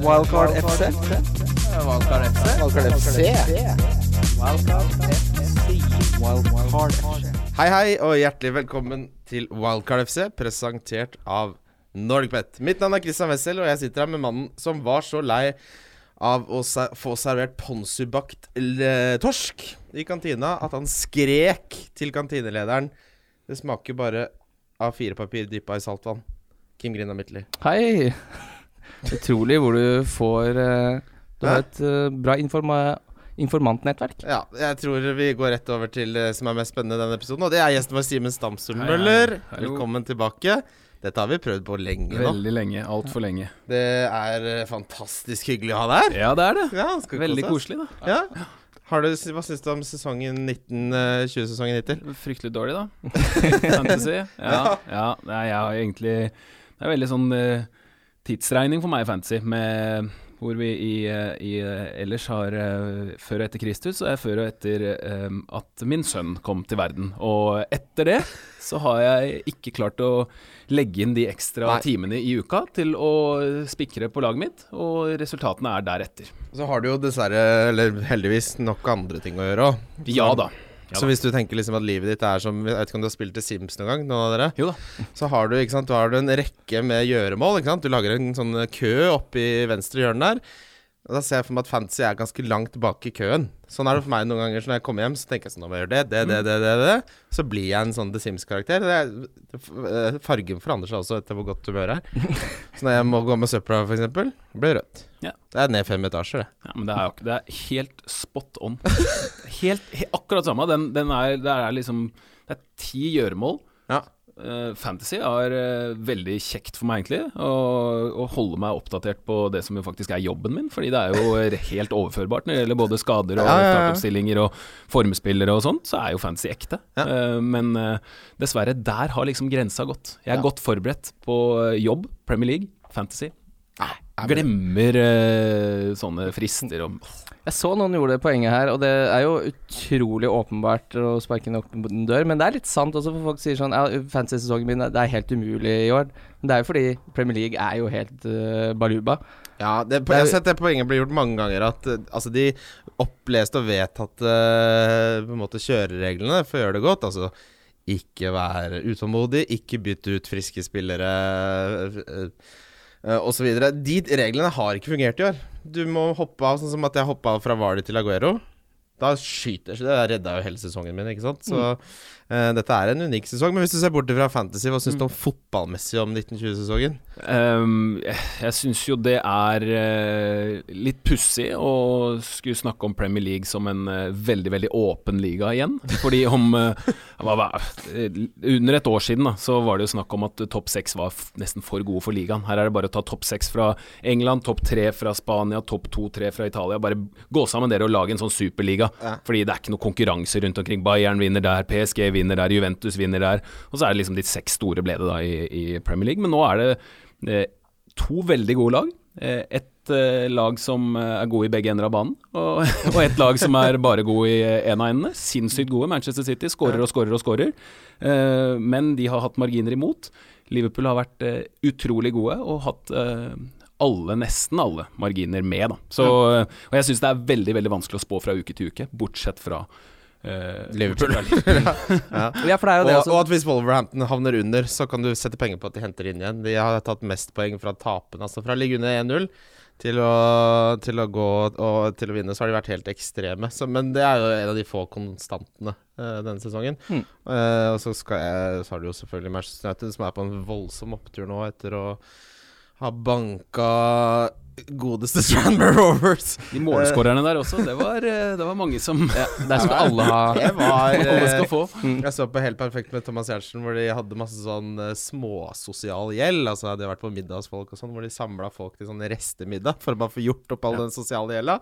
Wildcard FC. Wildcard FC. Wildcard FC. Wildcard FC. Hei, hei, og hjertelig velkommen til Wildcard FC, presentert av NordicBet. Mitt navn er Christian Wessel, og jeg sitter her med mannen som var så lei av å få servert ponsubakt torsk i kantina at han skrek til kantinelederen Det smaker bare av firepapir dyppa i saltvann. Kim Grina Midtly. Hei! Utrolig hvor du får eh, Du har et eh, bra informa informantnettverk. Ja, jeg tror vi går rett over til det som er mest spennende i denne episoden, og det er gjesten vår Simen Stamstormøller. Hei, hei. Velkommen tilbake. Dette har vi prøvd på lenge nå. Veldig lenge. Altfor lenge. Det er eh, fantastisk hyggelig å ha deg her. Ja, det er det. Ja, skal Veldig kose oss. koselig, da. Ja. Har du, hva syns du om sesongen 1920-sesongen hittil? Fryktelig dårlig, da. Fantasy. Ja, ja. Nei, jeg har egentlig Det er veldig sånn eh, tidsregning for meg i fantasy, med hvor vi i, i ellers har eh, før og etter Kristus, og jeg før og etter um, at min sønn kom til verden. Og etter det så har jeg ikke klart å legge inn de ekstra Nei. timene i uka til å spikre på laget mitt, og resultatene er deretter. Så har du jo dessverre, eller heldigvis, nok andre ting å gjøre òg. Ja da. Ja Så hvis du tenker liksom at livet ditt er som Jeg vet ikke om du har spilt til Sims noen gang? Noen av dere? Jo da. Så har du, sant, har du en rekke med gjøremål. Du lager en sånn kø oppi venstre hjørne der. Og Da ser jeg for meg at fantasy er ganske langt bak i køen. Sånn er det for meg noen ganger. Så når jeg kommer hjem, så tenker jeg sånn Nå må jeg gjøre det, det, det, det, det, det. Så blir jeg en sånn The Sims-karakter. Er- eh, Fargen forandrer seg også etter hvor godt humøret er. Så når jeg må gå med søpla, f.eks., blir det rødt. Ja. Det er ned fem etasjer, det. Ja, men det er, jo det er helt spot on. Helt, he, akkurat samme. Den, den er, det er liksom Det er ti gjøremål. Eh, fantasy er eh, veldig kjekt for meg, egentlig. Å holde meg oppdatert på det som jo faktisk er jobben min. Fordi det er jo eh, helt overførbart når det gjelder både skader og Ja, ja, ja. startoppstillinger og formspillere og sånt. Så er jo fantasy ekte. Men dessverre, der har liksom grensa gått. Jeg er godt forberedt på jobb, Premier League, fantasy. er Glemmer sånne frister og Jeg så noen gjorde det poenget her, og det er jo utrolig åpenbart å sparke inn åpen dør, men det er litt sant også, for folk sier sånn Ja, fantasy-sesongen min det er helt umulig i år. Men det er jo fordi Premier League er jo helt uh, baluba. Ja, det, jeg har sett det poenget bli gjort mange ganger. At eh, altså de oppleste og vedtatte uh, på en måte kjørereglene for å gjøre det godt. Altså ikke være utålmodig, ikke bytte ut friske spillere uh, osv. De reglene har ikke fungert i år. Du må hoppe av, sånn som at jeg hoppa av fra Vali til Aguero. Da skyter jeg, Det redda jo hele sesongen min, ikke sant. Så eh, dette er en unik sesong. Men hvis du ser bort fra fantasy, hva syns du om fotballmessig om 1920-sesongen? Um, jeg jeg syns jo det er eh, litt pussig å skulle snakke om Premier League som en eh, veldig, veldig åpen liga igjen. Fordi om eh, eh, Under et år siden da, så var det jo snakk om at eh, topp seks var nesten for gode for ligaen. Her er det bare å ta topp seks fra England, topp tre fra Spania, topp to-tre fra Italia. Bare gå sammen dere og lage en sånn superliga. Fordi det er ikke noe konkurranse rundt omkring. Bayern vinner der, PSG vinner der, Juventus vinner der. Og så er det liksom de seks store ble det da i, i Premier League. Men nå er det eh, to veldig gode lag. Eh, et eh, lag som eh, er gode i begge ender av banen, og, og et lag som er bare gode i én en av endene. Sinnssykt gode. Manchester City skårer og skårer og skårer. Eh, men de har hatt marginer imot. Liverpool har vært eh, utrolig gode og hatt eh, alle, nesten alle, marginer med. Da. Så, eh, og jeg syns det er veldig veldig vanskelig å spå fra uke til uke, bortsett fra eh, Liverpool. Liverpool. Ja, for det er jo det Og, også. og at hvis Wolverhampton havner under, så kan du sette penger på at de henter inn igjen. De har tatt mest poeng fra tapene, altså fra å ligge under 1-0 til å, til å gå og til å vinne, så har de vært helt ekstreme. Så, men det er jo en av de få konstantene uh, denne sesongen. Mm. Uh, og så, skal jeg, så har du jo selvfølgelig Manchester United, som er på en voldsom opptur nå etter å ha banka godeste Strandmer Rovers. De målskårerne der også, det var, eh, det var mange som ja, Der skal alle ha Det var alle eh, skal få. Jeg så på Helt perfekt med Thomas Giertsen, hvor de hadde masse sånn uh, småsosial gjeld. Altså De hadde vært på middag hos folk og sånn, hvor de samla folk til sånn restemiddag for å bare få gjort opp all den sosiale gjelda.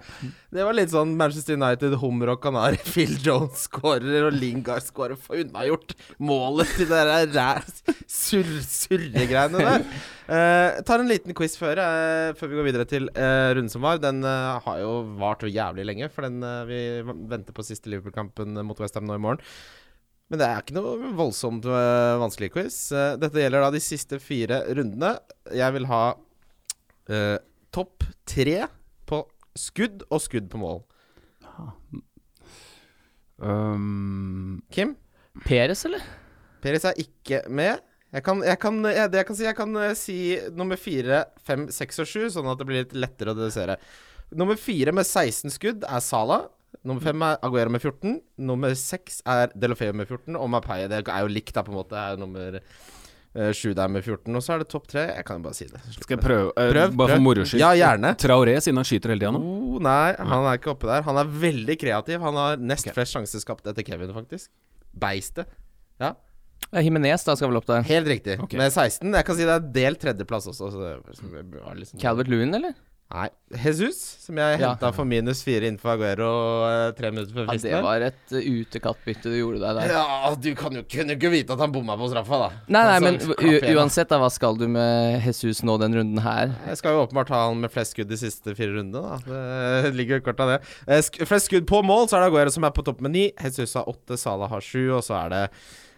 Det var litt sånn Manchester United, Hummer og Kanari. Phil Jones skårer, og Lingard skårer. for unnagjort målet til det der ræ- surr- greiene der. Uh, tar en liten quiz før, uh, før vi går videre til uh, runden som var. Den uh, har jo vart jævlig lenge, for den uh, vi venter på siste Liverpool-kampen mot Westham nå i morgen. Men det er ikke noe voldsomt vanskelig quiz. Dette gjelder da de siste fire rundene. Jeg vil ha topp tre på skudd og skudd på mål. Um, Kim? Peres, eller? Peres er ikke med. Jeg kan, jeg kan, jeg, det jeg kan si, jeg kan eh, si nummer fire, fem, seks og sju, sånn at det blir litt lettere å dedusere. Nummer fire med 16 skudd er Sala. Nummer fem er Aguero med 14. Nummer seks er Delofeo med 14. Og Mapaye. Det er jo likt, da, på en måte. Er nummer eh, sju der med 14. Og så er det topp tre. Jeg kan jo bare si det. skal jeg prøve? eh, Prøv, bare prøv. for moro skyld. Ja, gjerne. Traoré, siden han skyter hele tida nå. Oh, nei, han er ikke oppe der. Han er veldig kreativ. Han har nest flest sjanser skapt etter Kevin, faktisk. Beistet. Ja, Ja, Jimenez da skal vel opp der. helt riktig. Okay. Med 16. Jeg kan si det er delt tredjeplass også. Så det var liksom Calvert Lewin, eller? Nei. Jesus, som jeg Ja. henta for minus fire innenfor Aguero eh, tre minutter før Ja, det var et uh, utekattbytte du gjorde deg der. Ja, du kan jo kunne ikke vite at han bomma på straffa, da. Nei, nei, Altså, men uansett, da, hva skal du med Jesus nå den runden her? Jeg skal jo åpenbart ha han med flest skudd de siste fire rundene. da Det ligger jo kort av det. Eh, sk flest skudd på mål, så er det Aguero som er på topp med ni. Jesus har åtte, Salah har sju, og så er det eh,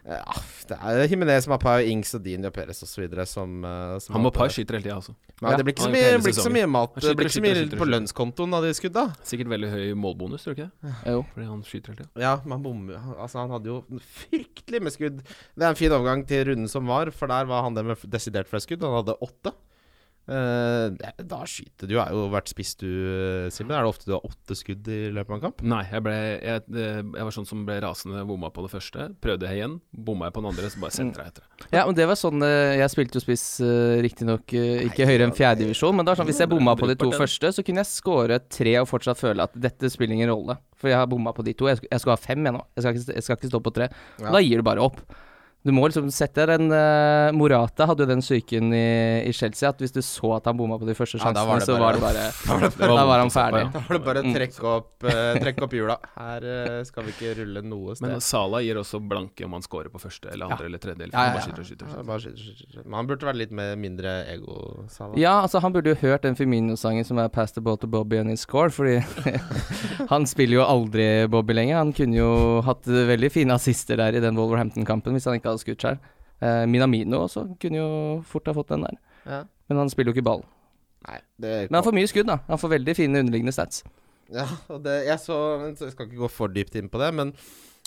ja, Det er Himinez, Mapai, Ings og Dini og Perez osv. som, eh, som Han Mapai skyter hele tida, altså. Ja, det blir ikke så mye, blir ikke så mye mat skyter, Det blir ikke så mye skyter, på lønnskontoen av de skudda. Sikkert veldig høy målbonus, tror du ikke det? Jo. Fordi han skyter hele tida. Ja, man bommer. Altså, han hadde jo fryktelig med skudd. Det er en fin overgang til runden som var, for der var han den med desidert flest skudd. Han hadde åtte. Eh, da skyter du. Du har jo vært spiss, du, Simen. Er det ofte du har åtte skudd i løpet av en kamp? Nei, jeg, ble, jeg, eh, jeg var sånn som ble rasende, bomma på det første. Prøvde jeg igjen, bomma jeg på den andre, så bare setter jeg etter. Ja, men det var sånn eh, Jeg spilte jo spiss riktignok ikke høyere enn fjerdedivisjon, men det var sånn hvis jeg bomma på de to første, så kunne jeg score tre og fortsatt føle at dette spiller ingen rolle. For jeg har bomma på de to. Jeg, skal, jeg skal ha fem, jeg nå. Jeg skal ikke, jeg skal ikke stå på tre. Ja. Og da gir du bare opp. Du må liksom sette den uh, Morata hadde jo den psyken i, i Chelsea at hvis du så at han bomma på de første Ja, var det så bare- var det bare Det var Da var han ferdig. Da var det bare å Mm. trekke opp, uh, opp hjula. Her uh, skal vi ikke rulle noe sted. Men Sala gir også blanke om han scorer på første eller andre eller tredje. Eller Ja, ja, ja. skyter skyter. og skyter. bare skyter, skyter. Men han burde vært litt med mindre ego, Salah. Ja, altså han burde jo hørt den Firmino-sangen som er 'Pass the ball to Bobby and his score', fordi han spiller jo aldri Bobby lenger. Han kunne jo hatt veldig fine assister der i den Wolverhampton-kampen hvis han ikke hadde skutt sjøl. Eh, Minamino også kunne jo fort ha fått den der, Ja. men han spiller jo ikke ball. Nei, det Men han får mye skudd, da. Han får veldig fine underliggende stats. Ja, og det, jeg så Jeg skal ikke gå for dypt inn på det, men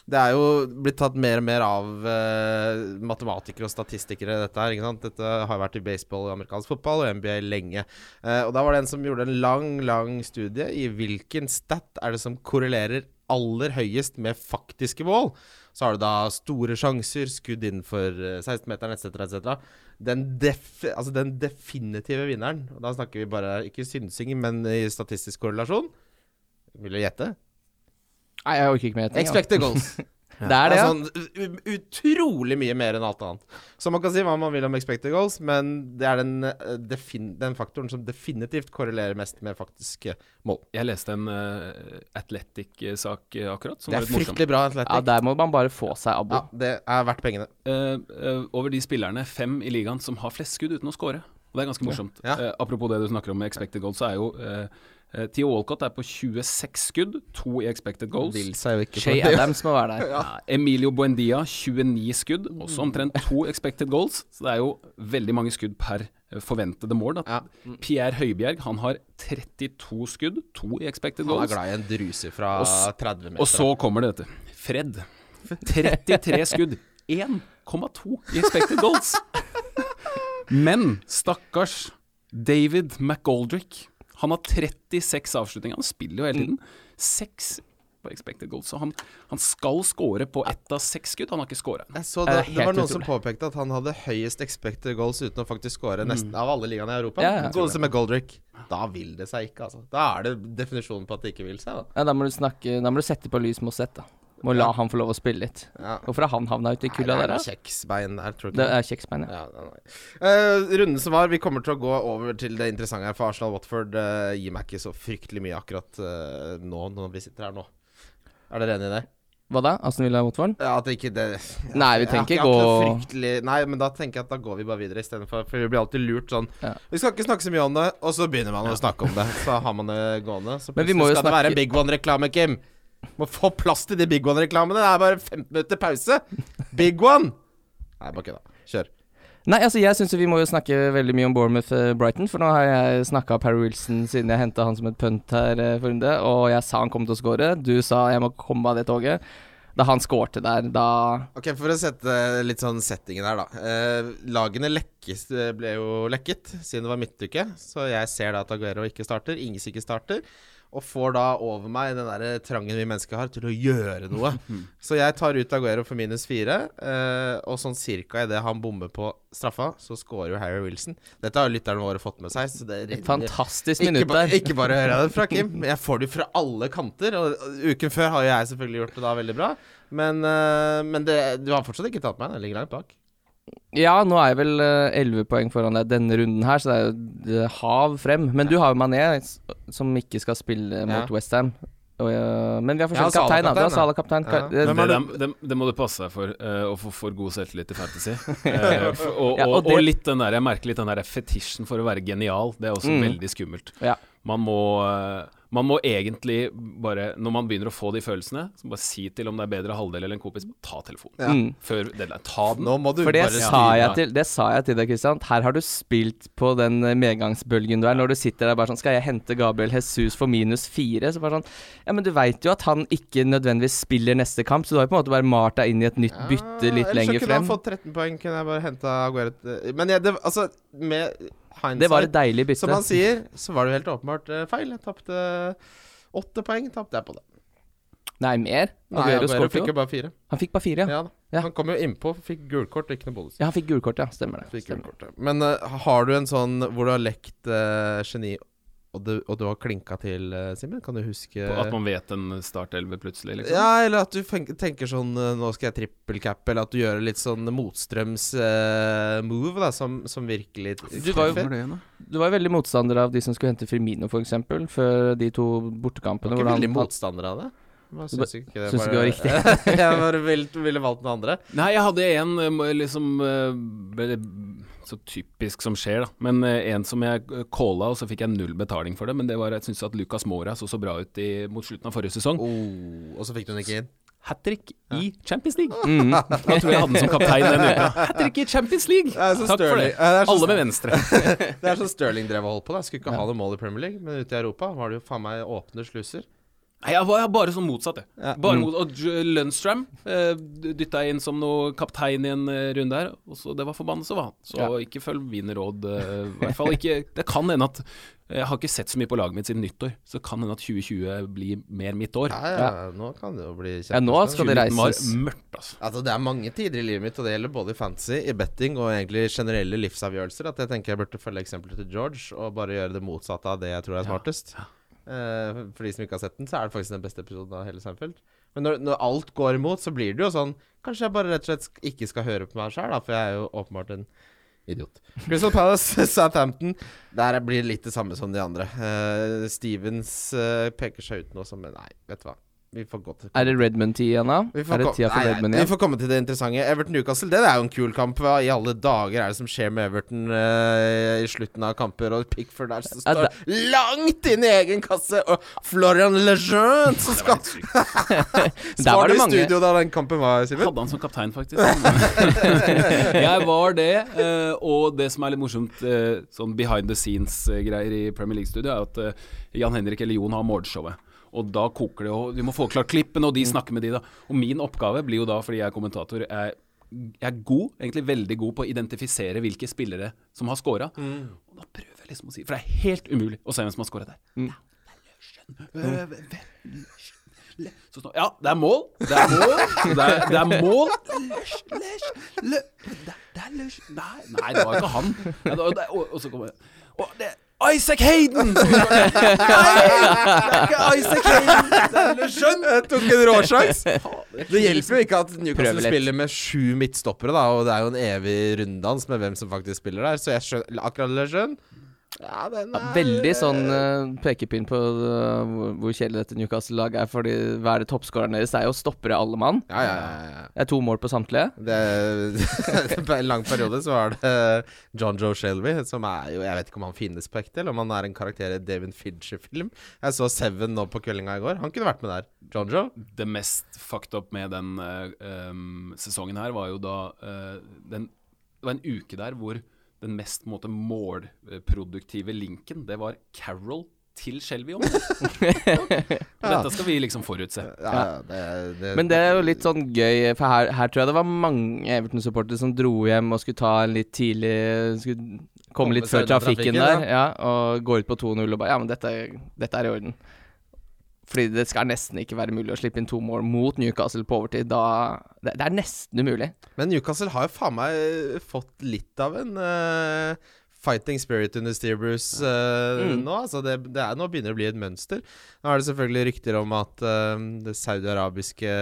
det er jo blitt tatt mer og mer av eh, matematikere og statistikere, dette her. ikke sant? Dette har vært i baseball amerikansk fotball og NBA lenge. Eh, og da var det en som gjorde en lang, lang studie i hvilken stat er det som korrelerer aller høyest med faktiske mål. Så har du da store sjanser, skudd innenfor eh, 16-meteren etc., etc. Den, def, altså den definitive vinneren, og da snakker vi bare ikke synsing, men i statistisk korrelasjon Vil du gjette? Nei, jeg orker ikke mer. gjetting. Expected goals. Det er det, ja. sånn utrolig mye mer enn alt annet. Så man kan si hva man vil om expected goals, men det er den, eh, den faktoren som definitivt korrelerer mest med faktiske mål. Jeg leste en uh, Athletic-sak eh, akkurat, som Det er fryktelig bra atletikk. Ja, der må man bare få seg abo. Ja, det er verdt pengene. Uh, uh, over de spillerne, fem i ligaen, som har flest skudd uten å score. Og det er ganske morsomt. Ja. Eh, apropos det du snakker om med expected goals, så er jo uh, Theo Walcott er på 26 skudd, to i expected goals. Shay. Adams må være der. Ja, Emilio Buendia 29 skudd, også omtrent to expected goals. Så det er jo veldig mange skudd per eh, forventede mål. Ja. Pierre Høibjerg han har 32 skudd, to i expected goals. Han er glad i en druse fra Og 30 meter. Og så kommer det, dette. Fred. 33 skudd. 1,2 i expected goals. Men stakkars David McGoldrick. Han har 36 avslutninger. Han spiller jo hele tiden. Seks på expected goals. Så han, han skal score på ett av seks skudd. Han har ikke scora. Det det, det var noen som påpekte at han hadde høyest expected goals uten å faktisk score nesten av alle ligaene i Europa. Ja, ja. Godeste med Goldrick. Da vil det seg ikke, altså. Da er det definisjonen på at det ikke vil seg, da. Ja, da må du snakke Da må du sette på lys Mosset, da. Må la han få lov å spille litt. Ja. Hvorfor har han havna ute i kulda der, det er kjeksbein der, tror du Det er kjeksbein, ja. Ja. Eh, runden som var, vi kommer til å gå over til det interessante her. For Arsenal-Watford uh, gir meg ikke så fryktelig mye akkurat uh, nå, når vi sitter her nå. Er dere enig i det? Hva da? Aston Villa Watford? Ja, at det ikke det Nei, vi tenker ikke gå fryktelig Nei, men da tenker jeg at da går vi bare videre istedenfor. For vi blir alltid lurt sånn Ja. Vi skal ikke snakke så mye om det, og så begynner man å snakke om det. Så har man det gående. Så Men vi må jo skal det være en Big One-reklame, Kim. Må få plass til de Big One-reklamene. Det er bare 15 minutter pause. Big One! Nei, bare kødda. Kjør. Nei, altså jeg syns vi må jo snakke veldig mye om Bournemouth-Brighton, for nå har jeg snakka Parry Wilson siden jeg henta han som et punt her eh, for runde, og jeg sa han kom til å score. Du sa jeg må komme av det toget. Da han skårte der, da Ok, For å sette litt sånn settingen her, da. Eh, lagene lekkes, eh, ble jo lekket siden det var midtuke. Så jeg ser da at Aguero ikke starter, Ings ikke starter. Og får da over meg den der trangen vi mennesker har til å gjøre noe. så jeg tar ut Aguero for minus fire. Eh, og sånn cirka idet han bommer på straffa, så scorer jo Harry Wilson. Dette har lytterne våre fått med seg. Så det Et fantastisk ikke, minutt der. ikke bare hører jeg det fra Kim, men jeg får det fra alle kanter. Og og uken før har jo jeg selvfølgelig gjort det da veldig bra. Men, eh, men det, du har fortsatt ikke tatt meg. Jeg ligger langt bak. Ja, nå er jeg vel eh, elleve poeng foran deg denne runden her, så det er jo eh, hav frem. Men du har jo Mané, som ikke skal spille mot Ja. Westham. Men vi har forskjellig kaptein. da. Du har Salah-kaptein, Ja. Eh, Det, det, det, det må du passe deg for, eh, å få for god selvtillit i Fantasy. Eh, for, og, Ja, og og, det- og litt den der, jeg merker litt den der fetisjen for å være genial. Det er også Mm. veldig skummelt. Ja. Man må, eh, man må egentlig bare, når man begynner å få de følelsene, så bare si til om det er bedre halvdel eller en kompis, ta telefonen. Ja. Mm. Før deadline. Ta den. Nå må du For det bare sa, til, det sa jeg til deg, Kristian. Her har du spilt på den eh, medgangsbølgen du er, når du sitter der bare sånn Skal jeg hente Gabriel Jesus for minus fire? Så bare sånn Ja, men du veit jo at han ikke nødvendigvis spiller neste kamp, så du har jo på en måte bare malt deg inn i et nytt bytte litt ja, lenger så kunne frem. han fått 13 poeng. Kunne jeg bare henta Aguero Men jeg, det, altså, med hindsight Det var et deilig bytte. Som han sier, så var det jo helt åpenbart eh, feil. Jeg tapte åtte poeng. Tapte jeg på det. Nei, mer. Nei, Aguero Aguero fikk jo. bare fire. Han fikk bare fire, ja. Ja. Ja. Han kom jo innpå, fikk gulkort ikke noe bonus. Ja, han fikk gulkort, ja. Stemmer det. Fikk Stemmer. Men uh, har du en sånn hvor du har lekt uh, geni, og du, og du har klinka til, uh, Simen? Kan du huske På At man vet en startelver plutselig, liksom. Ja, eller at du tenker sånn eh, Nå skal jeg trippelcappe, eller at du gjør litt sånn motstrøms eh, move, da, som, som virkelig Du var jo- det? Du var jo veldig motstander av de som skulle hente Firmino, f.eks., før de to bortekampene. Du var ikke veldig motstander av det. Jeg syns ikke det syns ikke det var riktig? jeg bare ville, ville valgt den andre. Nei, jeg hadde en eh, liksom eh, Så typisk som skjer, da. Men eh, en som jeg eh, calla, og så fikk jeg null betaling for det. Men det var jeg syns at Lucas Mora så så bra ut i, mot slutten av forrige sesong. Oh, og så fikk du den ikke inn. Hat trick i Champions League. Mm. Da tror jeg jeg hadde den som kaptein den uka. Hat trick i Champions League! Så Takk for det. Det Alle med venstre. Det er sånn Stirling drev og holdt på. da Skulle ikke Ja. ha noe mål i Premier League, men ute i Europa var det jo faen meg åpne sluser. Nei, jeg var bare sånn motsatt, jeg. Ja. Bare Mm. mot, og Lundstram eh, dytta jeg inn som noe kaptein i en eh, runde her, og så det var forbannelse var han. Så Ja. ikke følg mine råd. eh, I hvert fall ikke Det kan hende at Jeg har ikke sett så mye på laget mitt siden nyttår, så kan hende at 2020 blir mer mitt år. Ja, ja, nå kan det jo bli Ja, nå skal det 2019 var reises. mørkt, altså. Altså Det er mange tider i livet mitt, og det gjelder både i fantasy, i betting og egentlig generelle livsavgjørelser, at jeg tenker jeg burde følge eksempelet til George og bare gjøre det motsatte av det jeg tror er smartest. Ja. Eh, for de som ikke har sett den, så er det faktisk den beste episoden av hele Seinfeld. Men når, når alt går imot, så blir det jo sånn Kanskje jeg bare rett og slett ikke skal høre på meg sjøl, for jeg er jo åpenbart en idiot. Crystal Palace, Southampton. Der blir det litt det samme som de andre. Eh, Stevens eh, peker seg ut nå som Nei, vet du hva. Vi får gå til Er det Redmond-tid igjen, da? vi får, Er det tida for nei, igjen? Vi får komme til det interessante. Everton-Newcastle, det er jo en kul kamp. Hva i alle dager er det som skjer med Everton uh, i slutten av kamper? Og Pickford der som står langt inn i egen kasse, og Florian Lejeune som skal Der var det i mange. studio da den kampen var, Simen? Hadde han som kaptein, faktisk. jeg var det, Uh, og det som er litt morsomt, uh, sånn behind the scenes-greier i Premier League-studio, er at Jan Henrik eller Jon har morgenshowet. Og da koker det, og vi må få klart klippene, og de snakker med de, da. Og min oppgave blir jo da, fordi jeg er kommentator, er jeg er god, egentlig veldig god på å identifisere hvilke spillere som har scora. Og da prøver jeg liksom å si For det er helt umulig å se hvem som har scora der. Mm. Hvem- Så står- Ja, det er mål. Det er mål. Det er, det er mål. Løsj, løsj, lø- Det det er løsj Nei, nei, det var ikke han. Og, og så kommer det Isaac Hayden! Nei, det er ikke Isaac Hayden! Det er Lejeune. Jeg tok en råsjans. Det hjelper jo ikke at Newcastle spiller med sju midtstoppere, da, og det er jo en evig runddans med hvem som faktisk spiller der. Så jeg skjønner Akkurat Lejeune ja, den Ja, er veldig sånn uh, pekepinn på uh, hvor, hvor kjedelig dette Newcastle-laget er. Fordi hva er det toppskåreren deres? Det er jo stoppere alle mann. Ja, ja, ja, ja. Det er to mål på samtlige. Det, på en lang periode så var det John Joe Shelby, som er jo Jeg vet ikke om han finnes på ekte, eller om han er en karakter i David Fincher-film. Jeg så Seven nå på kveldinga i går. Han kunne vært med der. John Joe. Det mest fucked up med den uh, um, sesongen her var jo da den Det var en uke der hvor den mest måte, målproduktive linken, det var Carol til Shelby om. Dette skal vi liksom forutse. Ja, det, det, Men det er jo litt sånn gøy, for her, her tror jeg det var mange Everton-supportere som dro hjem og skulle ta en litt tidlig Skulle komme Komme litt før trafikken trafikken, der, ja, og gå ut på 2-0 og bare Ja, men dette, dette er i orden. Fordi det skal nesten ikke være mulig å slippe inn to mål mot Newcastle på overtid. Da Det, det er nesten umulig. Men Newcastle har jo faen meg fått litt av en uh, fighting spirit under Steve Bruce uh, Mm. nå. Altså det, det er, nå begynner det å bli et mønster. Nå er det selvfølgelig rykter om at uh, det saudi-arabiske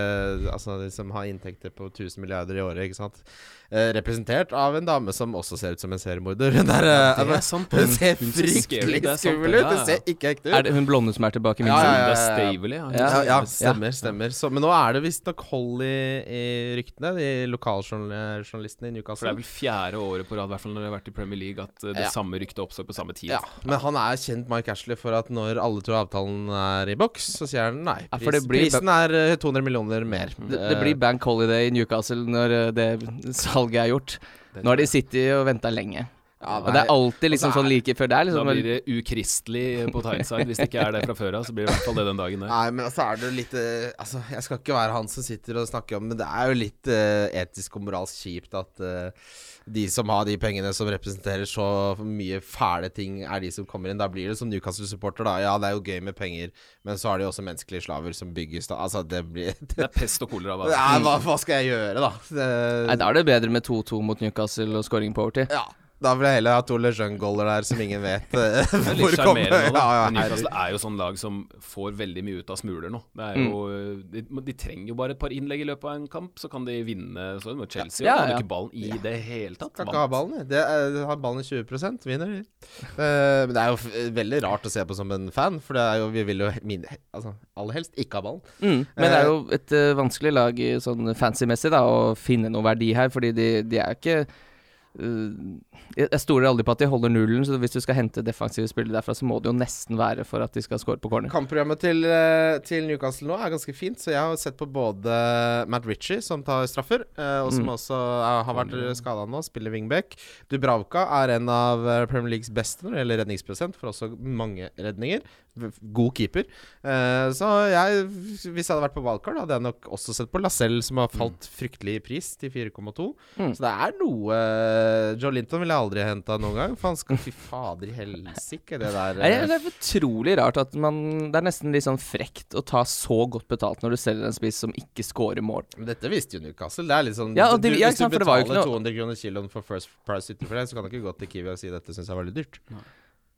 Altså de som har inntekter på 1000 milliarder i året, ikke sant. Eh, representert av en dame som også ser ut som en seriemorder. Hun er, ja, det er sant. Hun ser Hun ser fryktelig det skummel det. ut! Ja, Hun ser ikke ekte ut. Er det hun blonde som er tilbake? Ja, ja, ja. Stavely, ja. Ja. Ja, ja, Ja. stemmer. stemmer så, Men nå er det visstnok hold i, i ryktene, de lokaljournalistene i Newcastle. For det er vel fjerde året på rad, i hvert fall når det har vært i Premier League, at eh, det Ja. samme ryktet oppstår på samme tid. Ja, men han er kjent, Mike Ashley, for at når alle tror avtalen er i boks, så sier han nei. Pris, blir- prisen er eh, 200 millioner mer. Det, det blir bank holiday i Newcastle når det det salget er gjort. Nå har de sittet og venta lenge. Ja, Og det er alltid liksom Altså, sånn like før. der. Liksom. Da blir det ukristelig på Tyneside. Hvis det ikke er det fra før av, så blir det i hvert fall det den dagen der. Nei, men altså er det jo litt eh, Altså, jeg skal ikke være han som sitter og snakker om Men det er jo litt uh, etisk og moralsk kjipt at uh, de som har de pengene som representerer så mye fæle ting, er de som kommer inn. Da blir det som Newcastle-supporter, da. Ja, det er jo gøy med penger, men så har de også menneskelige slaver som bygges, da. Altså, det blir Det er pest og kolera. da. Ja, hva, hva skal jeg gjøre, da? Det, Nei, Da er det bedre med 2-2 mot Newcastle og scoring på overtid. Ja. Da vil jeg heller ha to Lejeune-goller der som ingen vet eh, Det er hvor kommer. Ja, ja, Newcastle er jo sånn lag som får veldig mye ut av smuler nå. Det er jo, de, de trenger jo bare et par innlegg i løpet av en kamp, så kan de vinne. Så med Chelsea Ja, ja, ja. ikke ballen i det hele tatt. Kan ikke ha ballen, de. Det er, har ballen i 20 vinner de. Eh, men det er jo f veldig rart å se på som en fan, for det er jo, vi vil jo he- altså, aller helst ikke ha ballen. Mm. Men det er jo et uh, vanskelig lag sånn fancy-messig å finne noe verdi her, fordi de, de er ikke eh, jeg jeg stoler aldri på at de holder nullen, så hvis du skal hente defensive spillere derfra, så må det jo nesten være for at de skal score på corner. Kampprogrammet til, eh, til Newcastle nå er ganske fint, så jeg har sett på både Matt Ritchie, som tar straffer, eh, og som Mm. også er, har vært skada nå, spiller wingback. Dubravka er en av eh, Premier Leagues beste når det gjelder redningsprosent, for også mange redninger. God keeper. Eh, så jeg, hvis jeg hadde vært på wildcard, hadde jeg nok også sett på Lacelle, som har falt fryktelig i pris, til 4,2. Mm. Så det er noe eh, Joe Linton ville jeg aldri henta noen gang, for han skal Fy fader i helsike, det der Nei, eh, det er utrolig rart at man Det er nesten litt sånn frekt å ta så godt betalt når du selger en spiss som ikke scorer mål. Men dette visste jo Newcastle. Det er litt sånn Ja, det, du, Hvis du betaler 200 kroner kiloen for First Price City for det, så kan du ikke gå til Kiwi og si dette syns jeg var litt dyrt.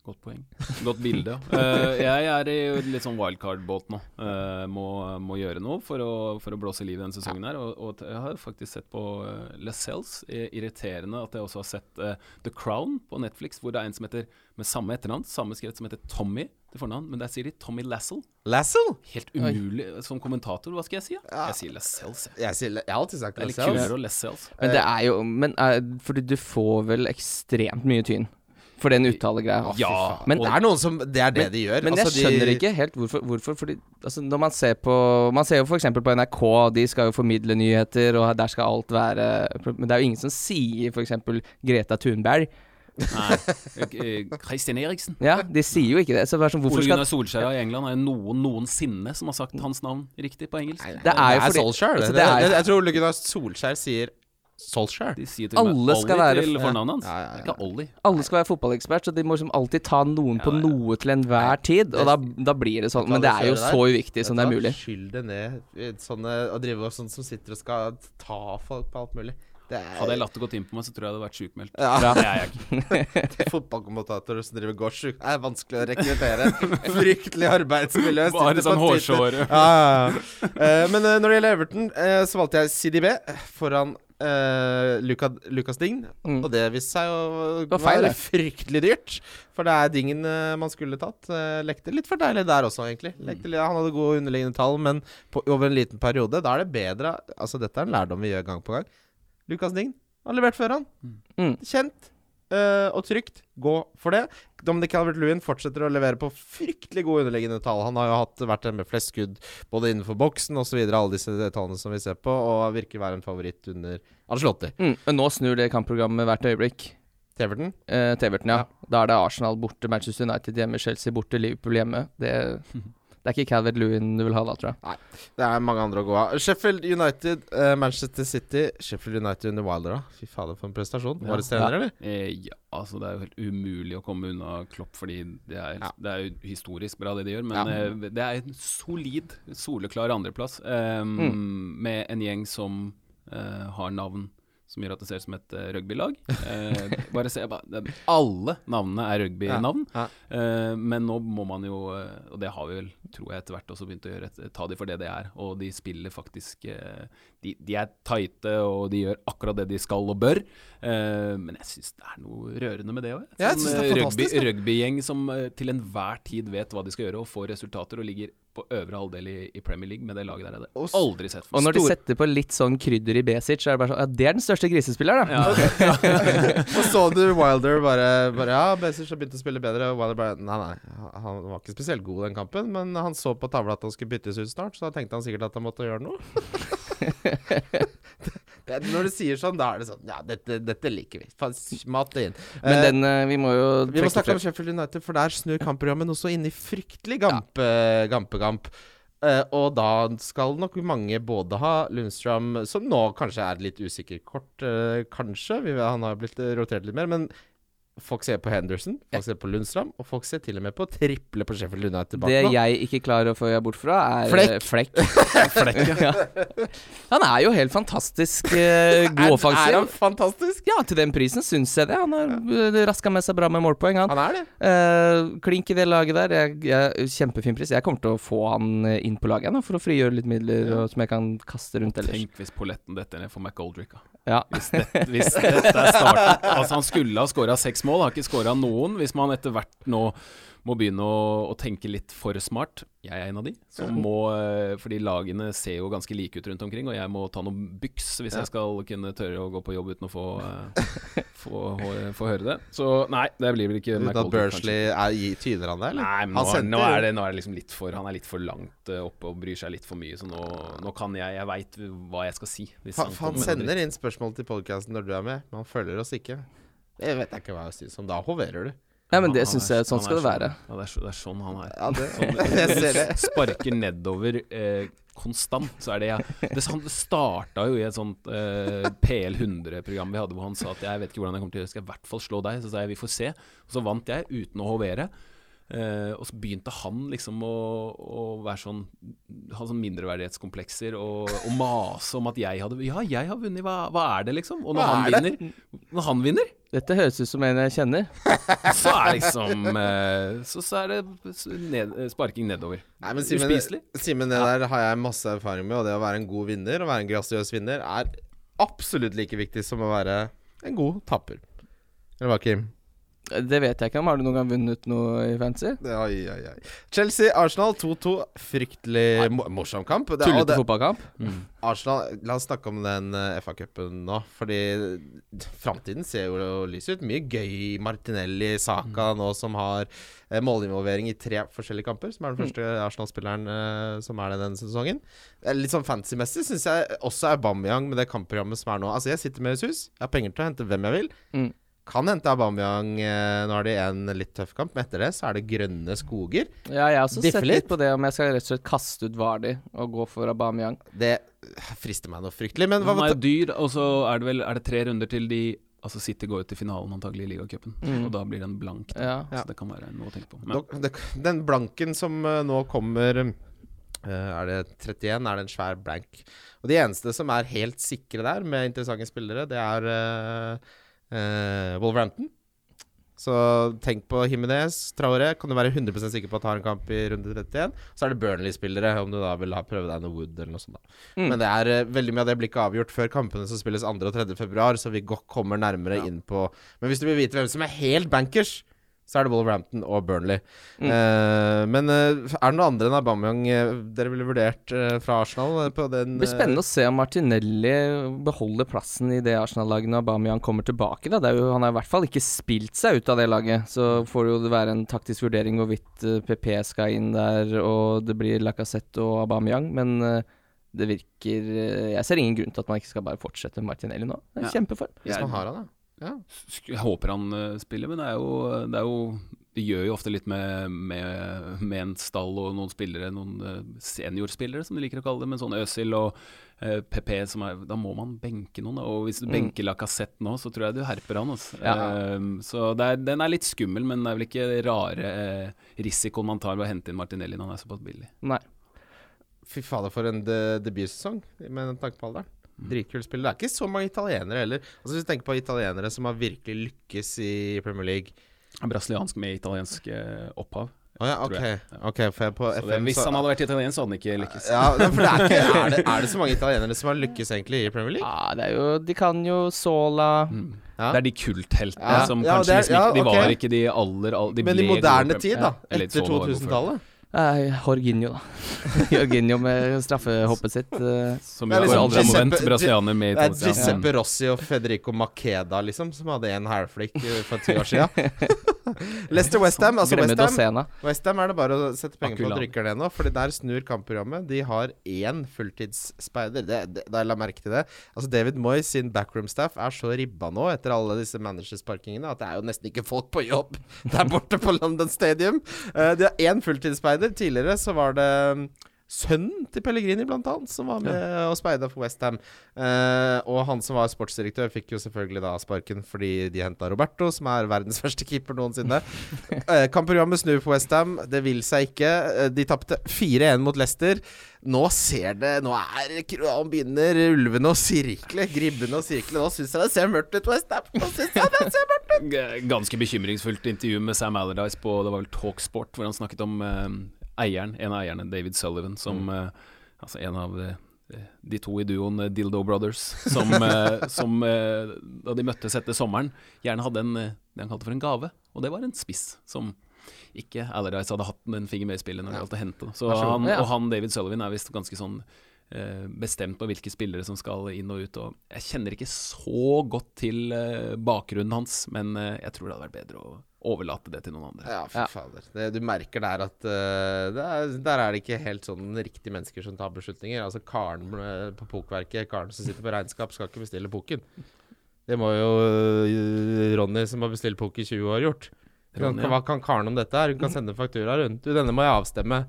Godt poeng. Godt bilde. Uh, jeg er i litt sånn wildcard-båt nå. Uh, må, må gjøre noe for å, for å blåse liv i denne sesongen her. Og, og jeg har faktisk sett på uh, Lascelles. Eh, Irriterende at jeg også har sett uh, The Crown på Netflix, hvor det er en som heter med samme etternavn, samme skrevet som heter Tommy til fornavn, men der sier de Tommy Lassell. Lassell? Helt umulig som kommentator, hva skal jeg si? Ja. Jeg sier Lascelles. jeg. Sier, jeg har alltid sagt Lascelles. Lascelles. Men det er jo Men fordi du får vel ekstremt mye tyn for den uttalegreia. Ja, Men- det er noen som Det er det de gjør. Men Altså, jeg skjønner de, ikke helt hvorfor. hvorfor fordi altså Når man ser på Man ser jo f.eks. på NRK, de skal jo formidle nyheter, og der skal alt være Men det er jo ingen som sier f.eks. Greta Thunberg. Nei. Kristin Eriksen. Ja, de sier jo ikke det. Så det er sånn, hvorfor Ole skal Gunnar Solskjær i England er det noen noensinne som har sagt hans navn riktig på engelsk. Det er jo fordi Solskjær. altså, det, det er- jeg, jeg tror Ole Gunnar Solskjær sier Solskjær. De sier til og med Alle skal Ollie være- til fornavnet hans. Ja, ja, ja. Ikke Ollie. Alle skal være fotballekspert, så de må liksom alltid ta noen på noe til enhver tid. Og da, da blir det sånn. Men det er jo så uviktig som det er mulig. Skyld det ned. eh, Sånne, å drive og sånn som sitter og skal ta folk på alt mulig. Det er Hadde jeg latt det gått inn på meg, så tror jeg jeg hadde vært sjukmeldt. ja. Det er jeg ikke. fotballkommentatorer som driver gårdssjuk. Det er vanskelig å rekruttere. Fryktelig arbeidsmiljø. Bare Sitter sånn Twitter. hårsåre. Ja, ja, ja. Eh, men eh, når det gjelder Everton, eh, så valgte jeg CDB foran uh, Lucas Dign. Mm. Og det viste seg å være fryktelig dyrt. For det er Dingen uh, man skulle tatt. Uh, lekte litt for deilig der også, egentlig. Lekte, litt- han hadde gode underliggende tall, men på, over en liten periode, da er det bedre Altså, dette er en lærdom vi gjør gang på gang. Lucas Dign har levert før han. Mm. Kjent. Eh, og trygt, gå for det. Dominic Calvert-Lewin fortsetter å levere på fryktelig gode underliggende tall. Han har jo hatt, vært den med flest skudd både innenfor boksen osv., alle disse tallene som vi ser på, og virker å være en favoritt under Ancelotti. Mm. Men nå snur det kampprogrammet hvert øyeblikk. Teverton? Everton. Eh, Teverton, ja. ja. Da er det Arsenal borte, Manchester United hjemme, Chelsea borte, Liverpool hjemme. Det, det er ikke Calvert Lewin du vil ha da, tror jeg. Nei, Det er mange andre å gå av. Sheffield United, uh, Manchester City. Sheffield United under Wilder, da. Fy fader, for en prestasjon. Ja. Årets trener, eller? Eh, ja, altså det er jo helt umulig å komme unna Klopp, fordi det er, Ja. det er jo historisk bra det de gjør. Men Ja. eh, det er en solid, soleklar andreplass eh, med en gjeng som uh, har navn som gjør at det ser ut som et eh, rugbylag. Eh, bare se, Alle navnene er rugbynavn. Ja. Eh, men nå må man jo, eh, og det har vi vel, tror jeg etter hvert også begynt å gjøre, ta de for det det er. Og de spiller faktisk eh, de, de er tighte, og de gjør akkurat det de skal og bør. Eh, men jeg syns det er noe rørende med det òg. Ja, synes det er rugby, ja. rugbygjeng som til enhver tid vet hva de skal gjøre, og får resultater, og ligger på øvre halvdel i, i Premier League med det laget der. Og aldri sett Og når de setter på litt sånn krydder i Besic, så er det bare sånn Ja, det er den største grisespilleren, da. Ja. Og så du Wilder bare, bare Ja, Besic har begynt å spille bedre. Og Wilder bare Nei, nei, han var ikke spesielt god den kampen, men han så på tavla at han skulle byttes ut snart, så da tenkte han sikkert at han måtte gjøre noe. når du sier sånn, da er det sånn Ja, dette, dette liker vi. Faen, Mat det inn. Men Eh, den eh, Vi må jo vi må snakke om Sheffield United, for der snur kampprogrammet også inn i fryktelig gampe, gampegamp. Uh, og da skal nok mange både ha Lundstrøm, som nå kanskje er litt usikker kort, uh, kanskje. Vi, han har blitt eh, rotert litt mer. Men folk ser på Henderson, folk ser på Lundstrøm, og folk ser til og med på triple på Sheffield United bak Det nå. jeg ikke klarer å få jeg bort fra, er Flekk. eh, Flekk. Flekk, ja. Han er jo helt fantastisk uh, god Er, er han fantastisk? Ja, til den prisen syns jeg det. Han har ja. raska med seg bra med målpoeng, han. Han er det. Uh, klink i det laget der. Jeg, jeg, kjempefin pris. Jeg kommer til å få han eh, inn på laget nå, for å frigjøre litt midler og, som jeg kan kaste rundt ellers. Tenk hvis polletten detter ned for McGoldrick. da. Ja. Hvis, det, hvis dette er starten Altså Han skulle ha skåra seks mål, har ikke skåra noen. Hvis man etter hvert nå må begynne å, å tenke litt for smart Jeg er en av de som må eh, Fordi lagene ser jo ganske like ut rundt omkring, og jeg må ta noen byks hvis jeg skal kunne tørre å gå på jobb uten å få, uh, få, få, få høre det. Så nei, det blir vel ikke Uten at Bursley er, tyder han det, eller? Nei, nå, nå, er det, nå er det liksom litt for Han er litt for langt eh, oppe og bryr seg litt for mye, så nå, nå kan jeg Jeg veit hva jeg skal si. Han Han sender inn spørsmål til podkasten når du er med, men han følger oss ikke. Det vet jeg ikke hva jeg syns om. Da hoverer du. Ja, men det syns er- jeg Sånn skal det være. Ja, det er, så, det er sånn han er. Ja, det, Sånn, jeg ser det. Sparker nedover eh, konstant, så er det jeg Det, han starta jo i et sånt eh, PL 100-program vi hadde, hvor han sa at jeg vet ikke hvordan jeg kommer til å gjøre det, skal jeg i hvert fall slå deg. Så sa jeg vi får se. Og så vant jeg uten å hovere. Eh, og så begynte han liksom å, å være sånn Ha sånn mindreverdighetskomplekser og, og mase om at jeg hadde Ja, jeg har vunnet, hva, hva er det, liksom? Og når han er vinner, når han vinner Dette høres ut som en jeg kjenner. så er liksom eh, så, så er det ned, eh, sparking nedover. Nei, men Simen, Uspiselig. Simen, det der har jeg masse erfaring med, og det å være en god vinner og være en grasiøs vinner er absolutt like viktig som å være en god tapper. Eller hva, Kim? Det vet jeg ikke om. Har du noen gang vunnet noe i fancy? Oi, oi, oi. Chelsea, Arsenal 2-2. Fryktelig mo morsom kamp. Det, Tullete det, fotballkamp? Arsenal, La oss snakke om den uh, FA-cupen nå. Fordi framtiden ser jo lys ut. Mye gøy i Martinelli, Saka nå som har eh, målinvolvering i tre forskjellige kamper. Som er den første Arsenal-spilleren eh, som er det denne sesongen. Er litt sånn fancy-messig syns jeg også er Aubameyang med det kampprogrammet som er nå. Altså Jeg sitter med Jesus. Jeg har penger til å hente hvem jeg vil. Mm. Kan hente Aubameyang. eh, nå har de en litt tøff kamp, men etter det så er det grønne skoger. Ja, jeg har også Diffe sett litt. på det om jeg skal rett og slett kaste ut Vardi og gå for Aubameyang. Det frister meg noe fryktelig. Men hva Han er dyr, og så er det vel Er det tre runder til de Altså City går ut til finalen antagelig i ligacupen, Mm. og da blir den blank. Da. Ja. Ja. Så det kan være noe å tenke på. Men, Den blanken som eh, nå kommer eh, Er det 31? Er det en svær blank? Og de eneste som er helt sikre der, med interessante spillere, det er eh, Wolverhampton. Så tenk på Jimenez, Traore. Kan du være 100% sikker på at har en kamp i runde 31. Så er det Burnley-spillere, om du da vil ha prøve deg noe Wood eller noe sånt. da Mm. Men det er eh, veldig mye av det blir ikke avgjort før kampene som spilles 2. og 3. februar, så vi kommer nærmere Ja. inn på Men hvis du vil vite hvem som er helt bankers, Så er det Wolverhampton og Burnley. Mm. Uh, men uh, er det noe andre enn Aubameyang uh, dere ville vurdert fra Arsenal? På den, Det blir spennende å se om Martinelli beholder plassen i det Arsenal-laget når Aubameyang kommer tilbake. Da. Det er jo, han har i hvert fall ikke spilt seg ut av det laget. Så får det jo være en taktisk vurdering hvorvidt PP skal inn der og det blir Lacassette og Aubameyang. Men det virker Jeg ser ingen grunn til at man ikke skal bare fortsette med Martinelli nå. Det er Ja. Kjempeform. Hvis man har han, ja. Ja. Jeg håper han eh, spiller, men det er jo Det, er jo, det gjør jo ofte litt med, med, med en stall og noen spillere, noen eh, seniorspillere, som de liker å kalle det, men sånn Øsil og eh, PP som er Da må man benke noen, da. Og hvis du Mm. benker Lacassette nå, så tror jeg du herper han. Altså. Ja. Eh, så er, den er litt skummel, men det er vel ikke rare eh, risikoen man tar ved å hente inn Martinelli når han er såpass billig. Nei. Fy fader, for en de debutsesong med tanke på alderen. Dritkult spill. Det er ikke så mange italienere heller. Altså Hvis du tenker på italienere som har virkelig lykkes i Premier League Brasiliansk med italiensk eh, opphav. Oh, ja, Tror ok. jeg. Ok, for jeg på Så det, FM hvis han hadde vært italiener, så hadde han ikke lykkes. ja, for det er, ikke, er, det, er det så mange italienere som har lykkes egentlig i Premier League? Ja, det er jo De kan jo Sola Mm. Ja. Det er de kultheltene Ja. som Ja, kanskje er- liksom ikke De okay. ok. var ikke de aller, aller de Men i moderne tid, da. Ja, Etter så var det hvorfor. 2000-tallet. Nei, Jorginho, da. Jorginho med straffehoppet sitt. eh, Som er jo liksom aldri har Giuseppe- Brasilianer med Det er. Giuseppe Rossi og Federico Makeda, liksom, som hadde en hælflikk eh, for ti år siden. Leicester Westham. Altså Westham Dosena. Er det bare å sette penger på at drikke rykker ned nå, Fordi der snur kampprogrammet. De har én fulltidsspeider. Det, det, da jeg la merke til det. Altså David Moyes sin backroom-staff er så ribba nå etter alle disse managersparkingene at det er jo nesten ikke folk på jobb der borte på London Stadium. Uh, de har én fulltidsspeider. Tidligere så var det mm, Sønnen til Pellegrini, blant annet, som var med og speida for Westham. Uh, og han som var sportsdirektør, fikk jo selvfølgelig da sparken fordi de henta Roberto, som er verdens verste keeper noensinne. Uh, kampprogrammet snur for Westham. Det vil seg ikke. Eh, de tapte 4-1 mot Leicester. Nå ser det Nå er Nå begynner ulvene å sirkle. Gribbene å sirkle. Nå syns jeg det ser mørkt ut, Westham. Nå syns jeg det ser mørkt ut. Ganske bekymringsfullt intervju med Sam Allardyce på Det var vel Talksport, hvor han snakket om eh, eieren, en av eierne, David Sullivan, som eh, Altså en av de, de to i duoen eh, Dildo Brothers, som, eh, som eh, da de møttes etter sommeren, gjerne hadde en, eh, det han kalte for en gave. Og det var en spiss som ikke Alardis hadde hatt en finger med i spillet når det gjaldt å hente. Så han, og han David Sullivan er visst ganske sånn eh, bestemt på hvilke spillere som skal inn og ut. Og jeg kjenner ikke så godt til eh, bakgrunnen hans, men eh, jeg tror det hadde vært bedre å overlate det til noen andre. Ja, fy fader. Det, du merker der at uh, det er, Der er det ikke helt sånn riktige mennesker som tar beslutninger. Altså Karen på Pokverket, Karen som sitter på regnskap, skal ikke bestille poken. Det må jo Ronny, som har bestilt pok i 20 år, gjort. Kan, Ronny, hva kan Karen om dette? her? Hun kan sende faktura rundt. Du, denne må jeg avstemme.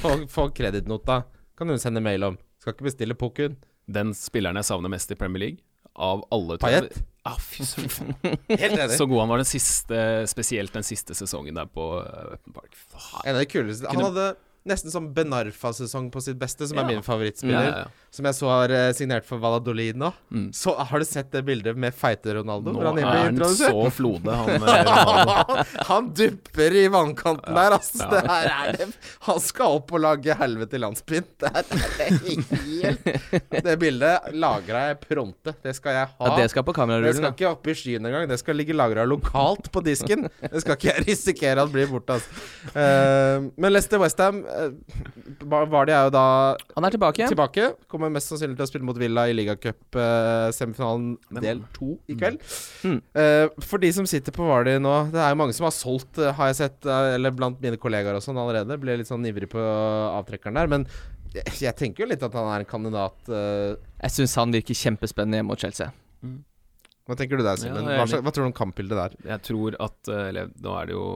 Få, få kredittnota. Kan hun sende mail om. Skal ikke bestille poken. Den spilleren jeg savner mest i Premier League, av alle Payet? Ah, fy søren. Helt enig. Så god han var den siste, spesielt den siste sesongen der på Upton Park. Faen. En av de kuleste. Han hadde nesten sånn Benarfa-sesong på sitt beste, som Ja. er min favorittspiller. Ja, ja, ja. Som jeg så har eh, signert for Valladolid nå. Mm. Så har du sett det bildet med feite Ronaldo? Nå han er han så flode, han eh, Ronaldo. han dupper i vannkanten der, altså. ja. Det her er det Han skal opp og lage helvete i landsbyen. Det er helt Det bildet lagra jeg pronte. Det skal jeg ha. Ja, det skal på det skal ikke opp i skyen engang. Det skal ligge lagra lokalt på disken. Det skal ikke jeg risikere at blir borte. Altså. Uh, men Lester Westham uh, det jeg jo da Han er tilbake. tilbake. Kommer mest sannsynlig til å spille mot Villa i ligacup-semifinalen del to i kveld. Mm. Eh, for de som sitter på Vardy nå Det er jo mange som har solgt, uh, har jeg sett, eh, eller blant mine kollegaer og sånn allerede. Ble litt sånn ivrig på avtrekkeren der. Men jeg, jeg tenker jo litt at han er en kandidat eh, Jeg syns han virker kjempespennende hjemme mot Chelsea. Hva tenker du der, Simen? Ja, hva, hva tror du om kampbildet der? Jeg tror at eh, Eller nå er det jo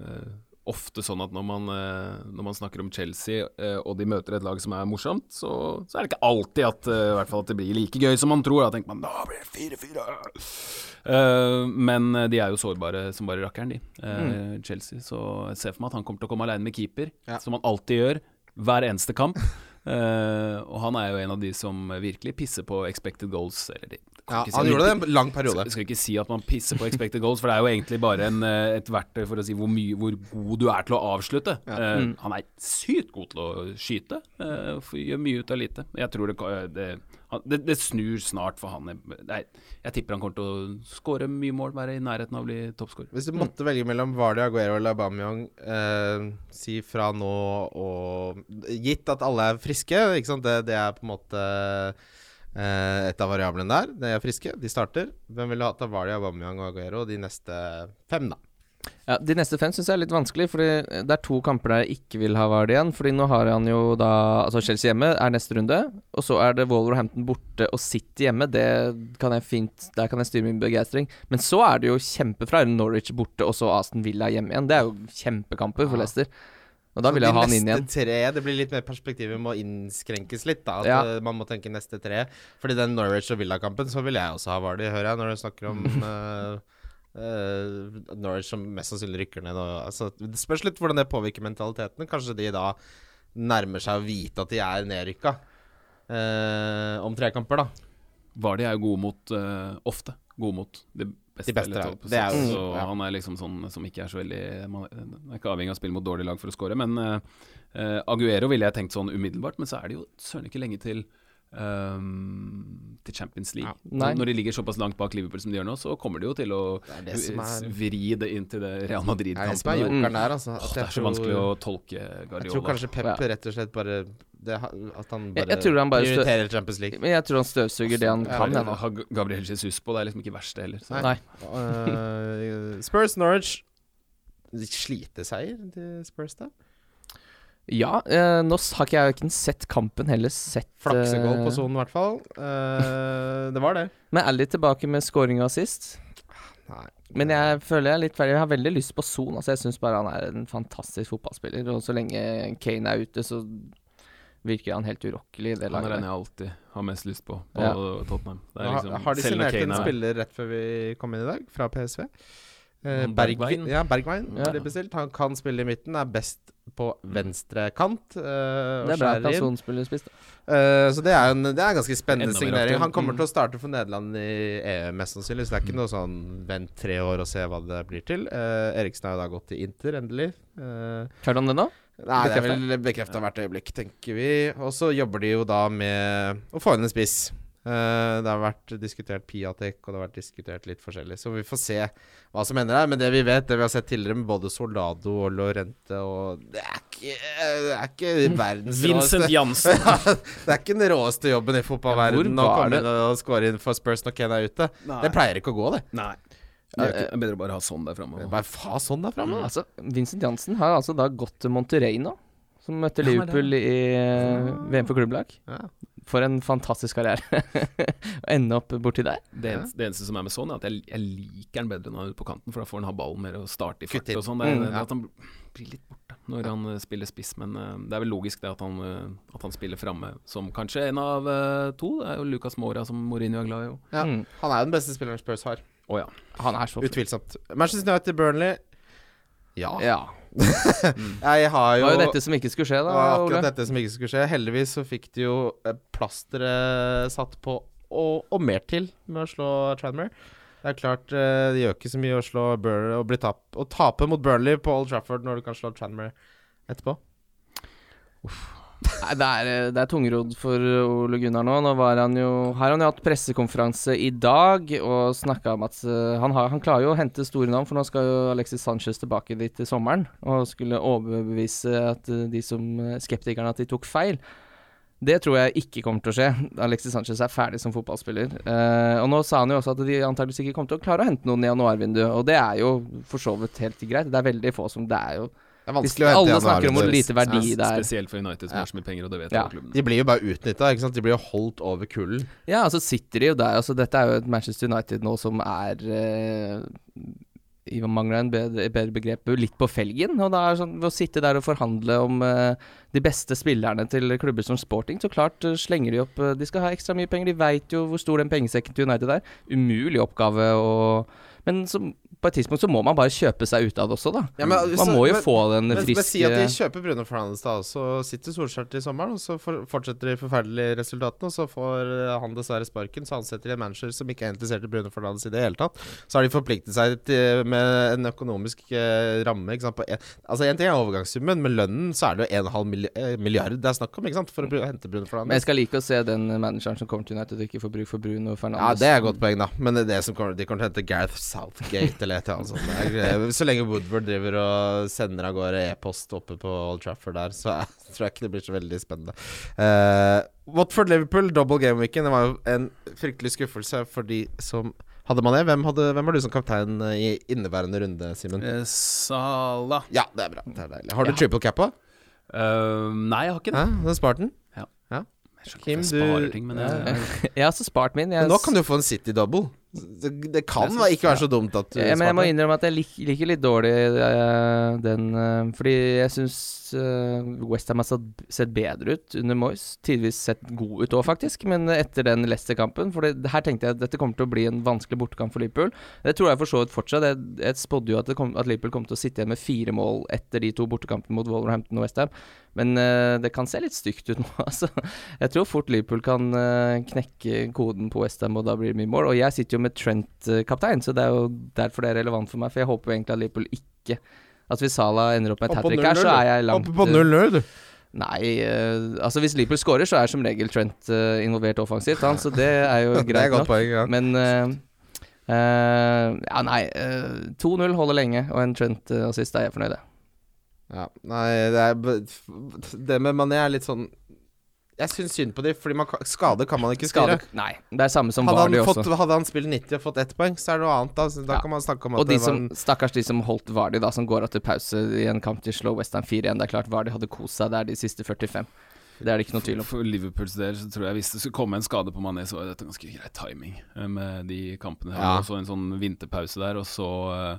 eh, ofte sånn at når man, eh, når man snakker om Chelsea, eh, og de møter et lag som er morsomt, så, så er det ikke alltid at, eh, i hvert fall at det blir like gøy som man tror. Da tenker man da blir det 4-4. Eh, men de er jo sårbare som bare rakkeren, de. Mm. Chelsea. Så jeg ser for meg at han kommer til å komme alene med keeper, Ja. som han alltid gjør. Hver eneste kamp. Eh, og han er jo en av de som virkelig pisser på expected goals. Eller de, Ja, si han gjorde det en lang periode. skal, skal ikke si at man pisser på expected goals, for det er jo egentlig bare en, eh, et verktøy for å si hvor, mye, hvor god du er til å avslutte. Eh, Mm. Han er sykt god til å skyte. Uh, gjør mye ut av lite. Jeg tror det, det det, det snur snart for han. Jeg, jeg tipper han kommer til å skåre mye mål, være i nærheten av å bli toppskårer. Hvis du måtte velge mellom Vardi, Aguero eller Aubameyang, eh, si fra nå og Gitt at alle er friske? Det, det er på en måte eh, et av variablene der. De er friske, de starter. Hvem ville hatt av Vardy, Aubameyang og Aguero de neste fem, da? Ja, De neste fem syns jeg er litt vanskelig, Fordi det er to kamper der jeg ikke vil ha Vardy igjen. Fordi nå har han jo da Altså Chelsea hjemme er neste runde, og så er det Wolverhampton borte og City hjemme. Det kan jeg fint Der kan jeg styre min begeistring. Men så er det jo kjempefra Norwich borte og så Aston Villa hjemme igjen. Det er jo kjempekamper for Leicester. Og da vil jeg ha han inn igjen. Tre, det blir litt mer perspektivet må innskrenkes litt. da At Ja. eh, Man må tenke neste tre. Fordi den Norwich og Villa-kampen, så vil jeg også ha Vardy, hører jeg, når du snakker om eh, eh, Norwich som mest sannsynlig rykker ned. Og, altså, det spørs litt hvordan det påvirker mentaliteten. Kanskje de da nærmer seg å vite at de er nedrykka uh, om tre kamper, da. Vardy er jo gode mot uh, ofte. Gode mot de beste. De beste, er. Det er jo- så ja. Han er liksom sånn som ikke er så veldig Man er ikke avhengig av å spille mot dårlige lag for å score. Men Aguero ville jeg tenkt sånn umiddelbart, men så er det jo søren ikke lenge til ehm, til Champions League. Ja. Når de ligger såpass langt bak Liverpool som de gjør nå, så kommer de jo til å Det det er, vri det inn til det Real Madrid-kampen. jokeren altså. Oh, det er så tror- vanskelig å tolke Jeg tror kanskje Pep Ja. rett og slett bare det, At han bare, jeg han bare prioriterer Champions League. Men jeg tror han støvsuger det han Ja, kan. det- har Gabriel Jesus på, det er liksom ikke verst, det heller. Så. Nei. Eh, Spurs Norwich Sliteseier til Spurs, da? Ja, eh, nå har ikke jeg ikke sett kampen heller. Sett Flaksegoal eh, på sonen, i hvert fall. Eh, det var det. Men er litt tilbake med scoringa sist. Nei. Men jeg føler jeg er litt ferdig. Jeg har veldig lyst på Son. Altså, jeg syns bare han er en fantastisk fotballspiller. Og så lenge Kane er ute, så virker han helt urokkelig i det Han er den jeg alltid har mest lyst på på Ja. Tottenham. Det er Nå har- liksom, har de signert en er- spiller rett før vi kom inn i dag, fra PSV? Eh, Bergwijn? ja, Bergwijn Ja. bestilt. Han kan spille i midten, er best på venstre kant. eh, Det er bra at. Son spiller spiss. da. Eh, så det er, en, det er en ganske spennende signering. Han kommer Mm. til å starte for Nederland i EU, mest sannsynlig. Så det er ikke noe sånn vent tre år og se hva det blir til. Eh, Eriksen har jo da gått til Inter, endelig. Eh, Hørte han det nå? nei, det er vel bekrefta hvert øyeblikk, tenker vi. Og så jobber de jo da med å få inn en spiss. Eh, det har vært diskutert Piatek, og det har vært diskutert litt forskjellig. Så vi får se hva som hender her. Men det vi vet, det vi har sett tidligere med både Soldado og Lorente og Det er ikke, det er ikke verdens Vincent råeste Jansen. det er ikke den råeste jobben i fotballverdenen Ja, å komme inn og score inn for Spurs når Ken er ute. Det pleier ikke å gå, det. Nei. Det er ikke- bedre å bare ha sånn der framme. Bare fa sånn der framme. Altså, Vincent Jansen har altså da gått til Monterrey nå. Som møtte Liverpool i eh, VM for klubblag. Ja. For en fantastisk karriere. Å ende opp borti der. Det, eneste, det eneste som er med sånn, er at jeg, jeg liker han bedre når han er ute på kanten, for da får han ha ballen mer og starte i fart og sånn. Det er- Mm, det ja. At han blir litt borte når han eh, spiller spiss, men uh, det er vel logisk det at han, uh, at han spiller framme som kanskje en av uh, to. Det er jo Lucas Mora som Mourinho er glad i. Ja. Mm. Han er jo den beste spilleren Spurs har. Oh, ja. Han er så Utvilsomt. Manchester United Burnley. Ja. Ja. Jeg har Det var jo dette som ikke skulle skje, Det da, var Ole. akkurat dette som ikke skulle skje. Heldigvis så fikk de jo eh, plasteret satt på, og, og mer til, med å slå Tranmere. Det er klart, eh, det gjør ikke så mye å slå Burley og, bli tap å tape mot Burnley på Old Trafford når du kan slå Tranmere etterpå. Nei, det er, eh, det er tungrodd for Ole Gunnar nå. Nå han jo, har han jo hatt pressekonferanse i dag og snakka om at eh, han, har, han klarer jo å hente store navn, for nå skal jo Alexis Sanchez tilbake dit til sommeren og skulle overbevise at eh, de som eh, skeptikerne at de tok feil. Det tror jeg ikke kommer til å skje. Alexis Sanchez er ferdig som fotballspiller. Eh, og nå sa han jo også at de antakeligvis ikke kommer til å klare å hente noen i januarvinduet, og det er jo for så vidt helt greit. Det er veldig få som Det er jo Det er vanskelig å hente alle januar, snakker om hvor lite verdi Ja, det er. Spesielt for United som Ja. har så mye penger, og det vet Ja. De blir jo bare utnytta, ikke sant. De blir jo holdt over kulden. Ja, altså sitter de jo der. Altså dette er jo et Manchester United nå som er uh, i mangler en bedre, bedre begrep, litt på felgen. Og da er sånn, Ved å sitte der og forhandle om uh, de beste spillerne til klubber som Sporting, så klart uh, slenger de opp uh, De skal ha ekstra mye penger, de veit jo hvor stor den pengesekken til United er. Umulig oppgave å Men så på et tidspunkt så må man bare kjøpe seg ut av det også, da. Ja, men man man må jo men- få den friske men si at de kjøper Bruno Fernandes, da, og så sitter Solskjær til sommeren, og så for, fortsetter de forferdelige resultatene, og så får eh, han dessverre sparken, så ansetter de en manager som ikke er interessert i Bruno Fernandes i det hele tatt. Så har de forpliktet seg til, med en økonomisk eh, ramme. Ikke sant? På en, altså En ting er overgangssummen, men lønnen så er det jo 1,5 milli eh, milliard det er snakk om ikke sant? for å hente Bruno Men jeg skal like å se den manageren som kommer til United og ikke får bruk for Bruno Ja, det er et godt poeng, da. Men det det som kommer, de kommer til å hente Gareth Southgate eller et eller annet sånt. Det er- Så lenge Woodward driver og sender av gårde e-post oppe på Old Trafford der, så jeg tror jeg ikke det blir så veldig spennende. Uh, Watford-Liverpool, double game-weekend, det var jo en fryktelig skuffelse for de som hadde man det. Hvem, hadde, hvem har du som kaptein eh, i inneværende runde, Simen? Eh, Salah Ja, det er bra. Det er deilig. Har du Ja. triple cap på? Uh, Nei, jeg har ikke det. Hæ? Du har spart den? Jeg Kim, jeg sparer du- ting, men Ja, jeg, Jeg har også spart min. Jeg, Men nå kan du få en City double. Det, det kan synes- ikke være så dumt at du Ja, men jeg må innrømme at jeg lik, liker litt dårlig uh, den uh, Fordi jeg syns uh, Westham har sett, sett bedre ut under Moyes. Tidvis sett god ut òg, faktisk, men etter den Leicester-kampen For det, her tenkte jeg at dette kommer til å bli en vanskelig bortekamp for Liverpool. Det tror jeg for så vidt fortsatt. Jeg, jeg spådde jo at, det kom, at Liverpool kom til å sitte igjen med fire mål etter de to bortekampene mot Wolverhampton og Westham. Men eh, det kan se litt stygt ut nå, altså. Jeg tror fort Liverpool kan eh, knekke koden på Westham, og da blir det mye mål. Og jeg sitter jo med Trent-kaptein, så det er jo derfor det er relevant for meg. For jeg håper jo egentlig at Liverpool ikke At hvis Salah ender opp med et hat trick her, så er jeg langt Oppe på 0-0, du. Nei, uh, altså hvis Liverpool scorer, så er som regel Trent uh, involvert offensivt, han, så det er jo er greit godt nok. poeng, ja. Men uh, Ja, nei. eh, 2-0 holder lenge, og en Trent-assist er jeg fornøyd med. Ja, nei, det er Det med Mané er litt sånn Jeg syns synd på dem, fordi man, skade kan man ikke styre. Nei, det er samme som Hadde Vardy fått, også. hadde han spilt 90 og fått ett poeng, så er det noe annet. Da, Så da Ja. kan man snakke om at Og de det var som, stakkars de som holdt Vardy, da, som går av til pause i en kamp til slå Westham 4-1. Det er klart Vardy hadde kost seg der de siste 45. Det er det ikke noe tvil om. For Liverpools del så tror jeg hvis det skulle komme en skade på Mané, så var dette ganske grei timing eh, med de kampene. Ja. Og så en sånn vinterpause der, og så eh,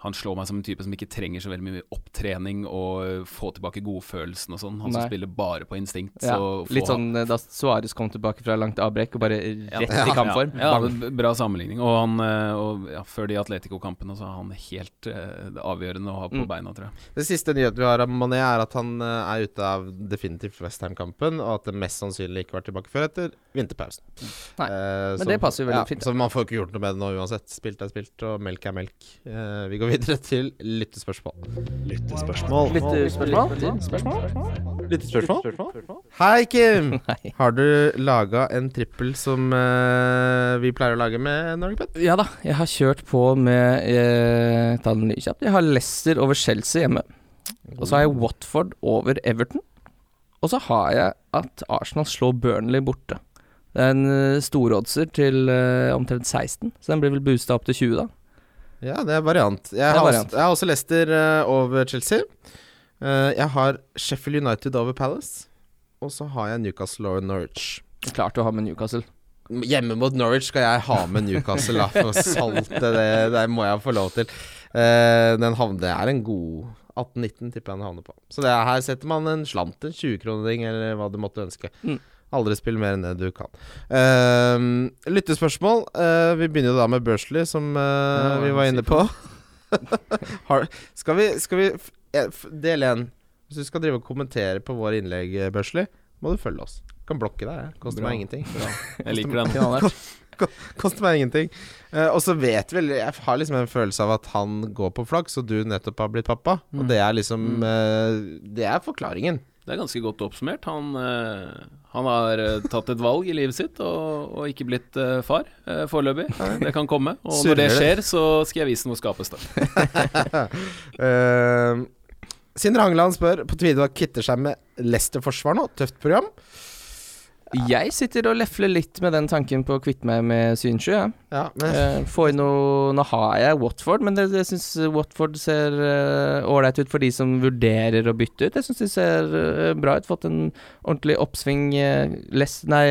Han slår meg som en type som ikke trenger så veldig mye opptrening og eh, få tilbake godfølelsen og sånn. Han som spiller bare på instinkt. Ja, så litt sånn eh, da Suárez kom tilbake fra langt avbrekk og bare rett Ja, i kampform. Ja, ja bra sammenligning. Og, han, eh, og ja, før de Atletico-kampene så er han helt uh, avgjørende å ha på Mm. beina, tror jeg. Det siste nyheten vi har av Mané, er at han er ute av definitivt Westham-kampen, og at det mest sannsynlig ikke var tilbake før etter vinterpausen. Nei, uh, men det passer jo veldig fint, Så man får ikke gjort noe med det nå uansett. Spilt er spilt, og melk er melk. Uh, vi går videre til lyttespørsmål. Lyttespørsmål. Lyttespørsmål? Lyttespørsmål Hei, Kim! Hei. Har du laga en trippel som uh, vi pleier å lage med Norgepet? Ja da, jeg har kjørt på med uh, Ta den nye kjapt. Jeg har Leicester over Chelsea hjemme. Og så har jeg Watford over Everton. Og så har jeg at Arsenal slår Burnley borte. Det er en uh, storoddser til uh, omtrent 16, så den blir vel boosta opp til 20, da. Ja, det er variant. Jeg, er har, variant. Også, jeg har også Leicester uh, over Chelsea. Uh, jeg har Sheffield United over Palace. Og så har jeg Newcastle over Norwich. Klart å ha med Newcastle. Hjemme mot Norwich skal jeg ha med Newcastle, da, for salte det. Det må jeg få lov til. Uh, den havne, det er en god 18-19, tipper jeg den havner på. Så det er, her setter man en slant, en 20-kroning, eller hva du måtte ønske. Mm. Aldri spill mer enn det du kan. Uh, lyttespørsmål. Uh, vi begynner jo da med Bursley, som uh, vi var inne på. Skal vi, skal vi eh, Del én. Hvis du skal drive og kommentere på våre innlegg, Bursley, må du følge oss. Kan blokke deg. Koster Bra. meg ingenting. Jeg liker den. Koster meg ingenting. Og så vet vel Jeg har liksom en følelse av at han går på flaks, og du nettopp har blitt pappa. Og det er liksom eh, Det er forklaringen. Det er ganske godt oppsummert. Han, eh, han har eh, tatt et valg i livet sitt og, og ikke blitt eh, far foreløpig. Det kan komme. Og når det skjer, så skal jeg vise hvor skapet står. Uh, Sindre Hangeland spør på tide å kvitte seg med Leicester-forsvaret nå. Tøft program. Jeg sitter og lefler litt med den tanken på å kvitte meg med Synsjø. Ja. Ja, men Eh, få noe Nå har jeg Watford, men det, jeg syns Watford ser ålreit ut for de som vurderer å bytte ut. Jeg syns de ser eh, bra ut. Fått en ordentlig oppsving. eh, Les, nei,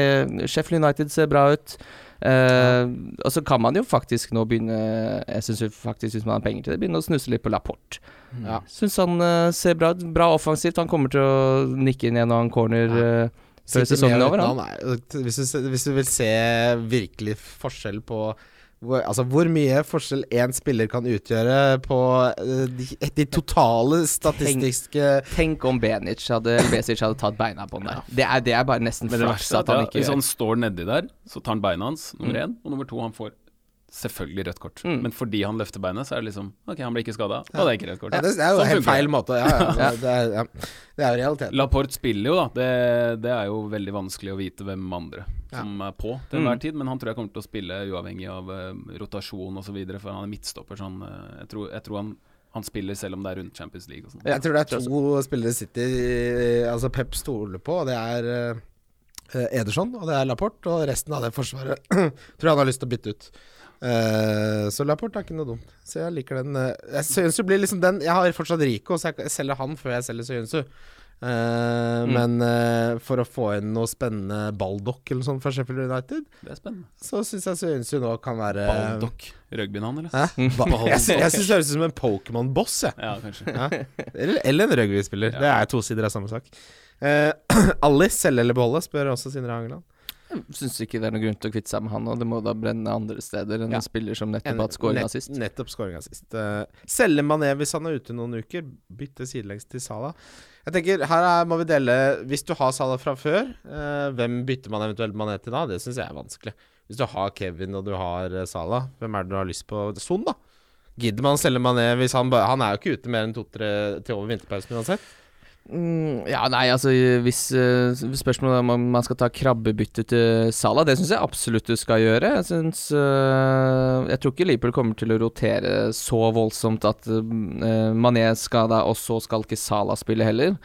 Sheffield United ser bra ut. Eh, Og så kan man jo faktisk nå begynne Jeg syns faktisk, hvis man har penger til det, begynne å snuse litt på Laporte. Ja. Syns han uh, ser bra ut. Bra offensivt. Han kommer til å nikke inn en og annen corner. eh, før sesongen er over, Da. er- hvis, du, hvis du vil se virkelig forskjell på hvor, altså, hvor mye forskjell én spiller kan utgjøre på eh, de, de totale statistiske Tenk om Benic hadde, Besic hadde tatt beina på den der. Det er, det er bare nesten flaks at han ikke ja, hvis han står nedi der, så tar han beina hans, nummer Mm. Og nummer to, han får selvfølgelig rødt kort. Mm. Men fordi han løfter beinet, så er det liksom Ok, han blir ikke skada, og det er ikke rødt kort. ja, det, er jo Sånn helt feil måte. Ja, ja. Det, er, ja. det er jo realiteten. Laporte spiller jo, da. Det, det er jo veldig vanskelig å vite hvem andre som er på til enhver Mm. tid. Men han tror jeg kommer til å spille uavhengig av uh, rotasjon osv., for han er midtstopper. Så han, uh, jeg, tror, jeg tror han, han spiller selv om det er rundt Champions League. Jeg tror det er to spillere City Altså Pep stoler på, og det er eh, Ederson og det er Laporte. Og resten av det forsvaret tror jeg han har lyst til å bytte ut. Eh, så Laporte er ikke noe dumt. Så jeg liker den. Uh, Søyensu blir liksom den Jeg har fortsatt Rico, så jeg selger han før jeg selger Søyensu. Uh, Mm. Men uh, for å få inn noe spennende Baldock eller sånn fra Sheffield United, Det er spennende. så syns jeg Søyensu nå kan være Baldock. Rugbyen han, eller? Hæ? Ba jeg jeg syns det høres ut som en Pokémon-boss, jeg. Ja, kanskje. Ja. Eller, eller en rugbyspiller. Det er to sider av samme sak. Uh, Alice, selge eller beholde, spør også Sindre Hangeland. Syns ikke det er noen grunn til å kvitte seg med han, og det må da brenne andre steder enn Ja. en spiller som nettopp har hatt scoring Nett- sist. Nettopp scoringa sist. Uh, selge Mané hvis han er ute noen uker. Bytte sidelengs til Salah. Jeg tenker, Her er, må vi dele Hvis du har Salah fra før, uh, hvem bytter man eventuelt Mané til da? Det syns jeg er vanskelig. Hvis du har Kevin og du har eh, Salah, hvem er det du har lyst på? Son, da. Gidder man å selge Mané hvis han bare Han er jo ikke ute mer enn to-tre til over vinterpausen uansett. Mm, ja, nei, altså hvis uh, Spørsmålet om man skal ta krabbebytte til Salah, det syns jeg absolutt du skal gjøre. Jeg syns uh, Jeg tror ikke Liverpool kommer til å rotere så voldsomt at uh, Mané skal da, og så skal ikke Salah spille heller.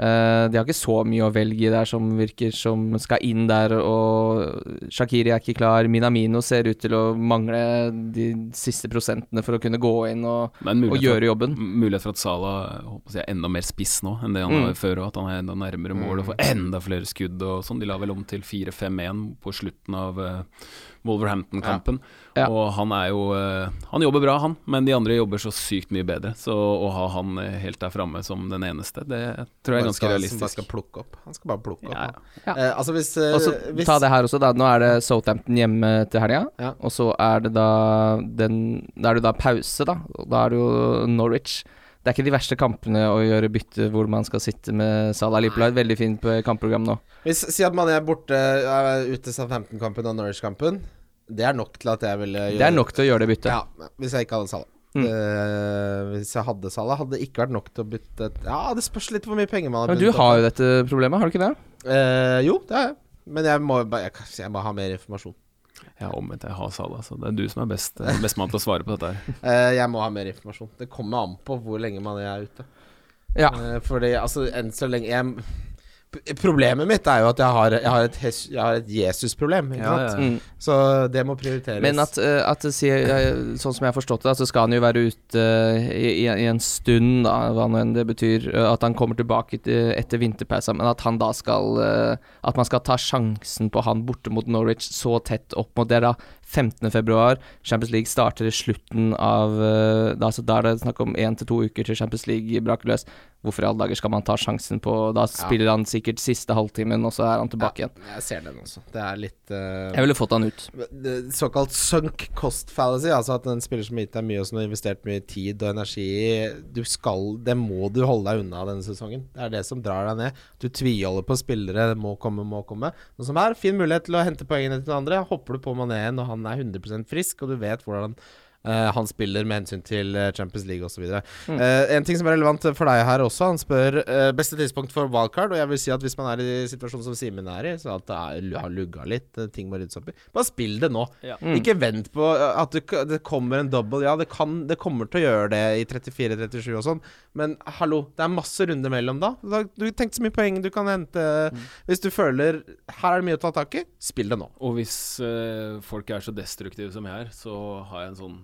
Eh, de har ikke så mye å velge der som virker som skal inn der, og Shakiri er ikke klar. Minamino ser ut til å mangle de siste prosentene for å kunne gå inn og, og gjøre gjøre for, jobben. mulighet for at Salah jeg er enda mer spiss nå enn det han Mm. var før, og at han er enda nærmere mål og får enda flere skudd og sånn. De la vel om til 4-5-1 på slutten av eh, Wolverhampton-kampen. Ja. Og han er jo eh, Han jobber bra, han, men de andre jobber så sykt mye bedre. Så å ha han eh, helt der framme som den eneste, det tror jeg er Bare ganske skal, Som bare skal plukke opp. Han skal bare plukke opp. Ja, han. ja. Eh, altså hvis, eh, også, hvis ta det her også, da. Nå er det Southampton hjemme til helga. Ja. Og så er det da den Da er det da pause, da. Da er det jo Norwich. Det er ikke de verste kampene å gjøre bytte hvor man skal sitte med Salah. Liverpool veldig fint p- kampprogram nå. Hvis, Si at man er borte er ute Southampton-kampen og Norwich-kampen. Det er nok til at jeg ville gjøre Det er nok til å gjøre det byttet. Ja, hvis jeg ikke hadde Salah. Mm. Uh, hvis jeg hadde Salah, hadde det ikke vært nok til å bytte Ja, det spørs litt hvor mye penger man har Men du har jo dette problemet, har du ikke det? Uh, jo, det har jeg. Men jeg må, jeg, jeg må ha mer informasjon. Ja, omvendt. Jeg har Salah, så det er du som er best, eh, best mann til å svare på dette her. uh, jeg må ha mer informasjon. Det kommer an på hvor lenge man er ute. Ja. Uh, fordi altså, enn så lenge jeg, Problemet mitt er jo at jeg har, jeg har et, et Jesus-problem. Ja, ja. Mm. Så det må prioriteres. Men at, eh, at eh, sånn som jeg har forstått det, så skal han jo være ute eh, i, i, en stund, da, hva nå enn det betyr. At han kommer tilbake etter vinterpausen, men at han da skal At man skal ta sjansen på han borte mot Norwich så tett opp mot det, da. 15. februar. Champions League starter i slutten av eh, da, så da er det snakk om én til to uker til Champions League braker løs. Hvorfor i alle dager skal man ta sjansen på Da spiller han sikkert siste halvtimen, og så er han tilbake igjen. Jeg ser den også. Det er litt uh, Jeg ville fått han ut. Såkalt sunk cost fallacy, altså at en spiller som har gitt deg mye, og som har investert mye tid og energi i, du skal, det må du holde deg unna denne sesongen. Det er det som drar deg ned. Du tviholder på spillere, det må komme, må komme. Noe som er fin mulighet til å hente poengene til den andre. Hopper du på Mané når han er 100 frisk, og du vet hvordan eh, han spiller med hensyn til eh, Champions League osv. Mm. Uh, en ting som er relevant for deg her også, han spør uh, beste tidspunkt for wildcard. Og jeg vil si at hvis man er i situasjonen som Simen er i, så at det er, har lugga litt, ting må ryddes opp i, bare spill det nå. Mm. Ikke vent på at det, det kommer en double. Ja, det, kan, det kommer til å gjøre det i 34-37 og sånn, men hallo, det er masse runder mellom da. da du tenkte så mye poeng du kan hente. Hvis du føler her er det mye å ta tak i, spill det nå. Og hvis folk er så destruktive som jeg er, så har jeg en sånn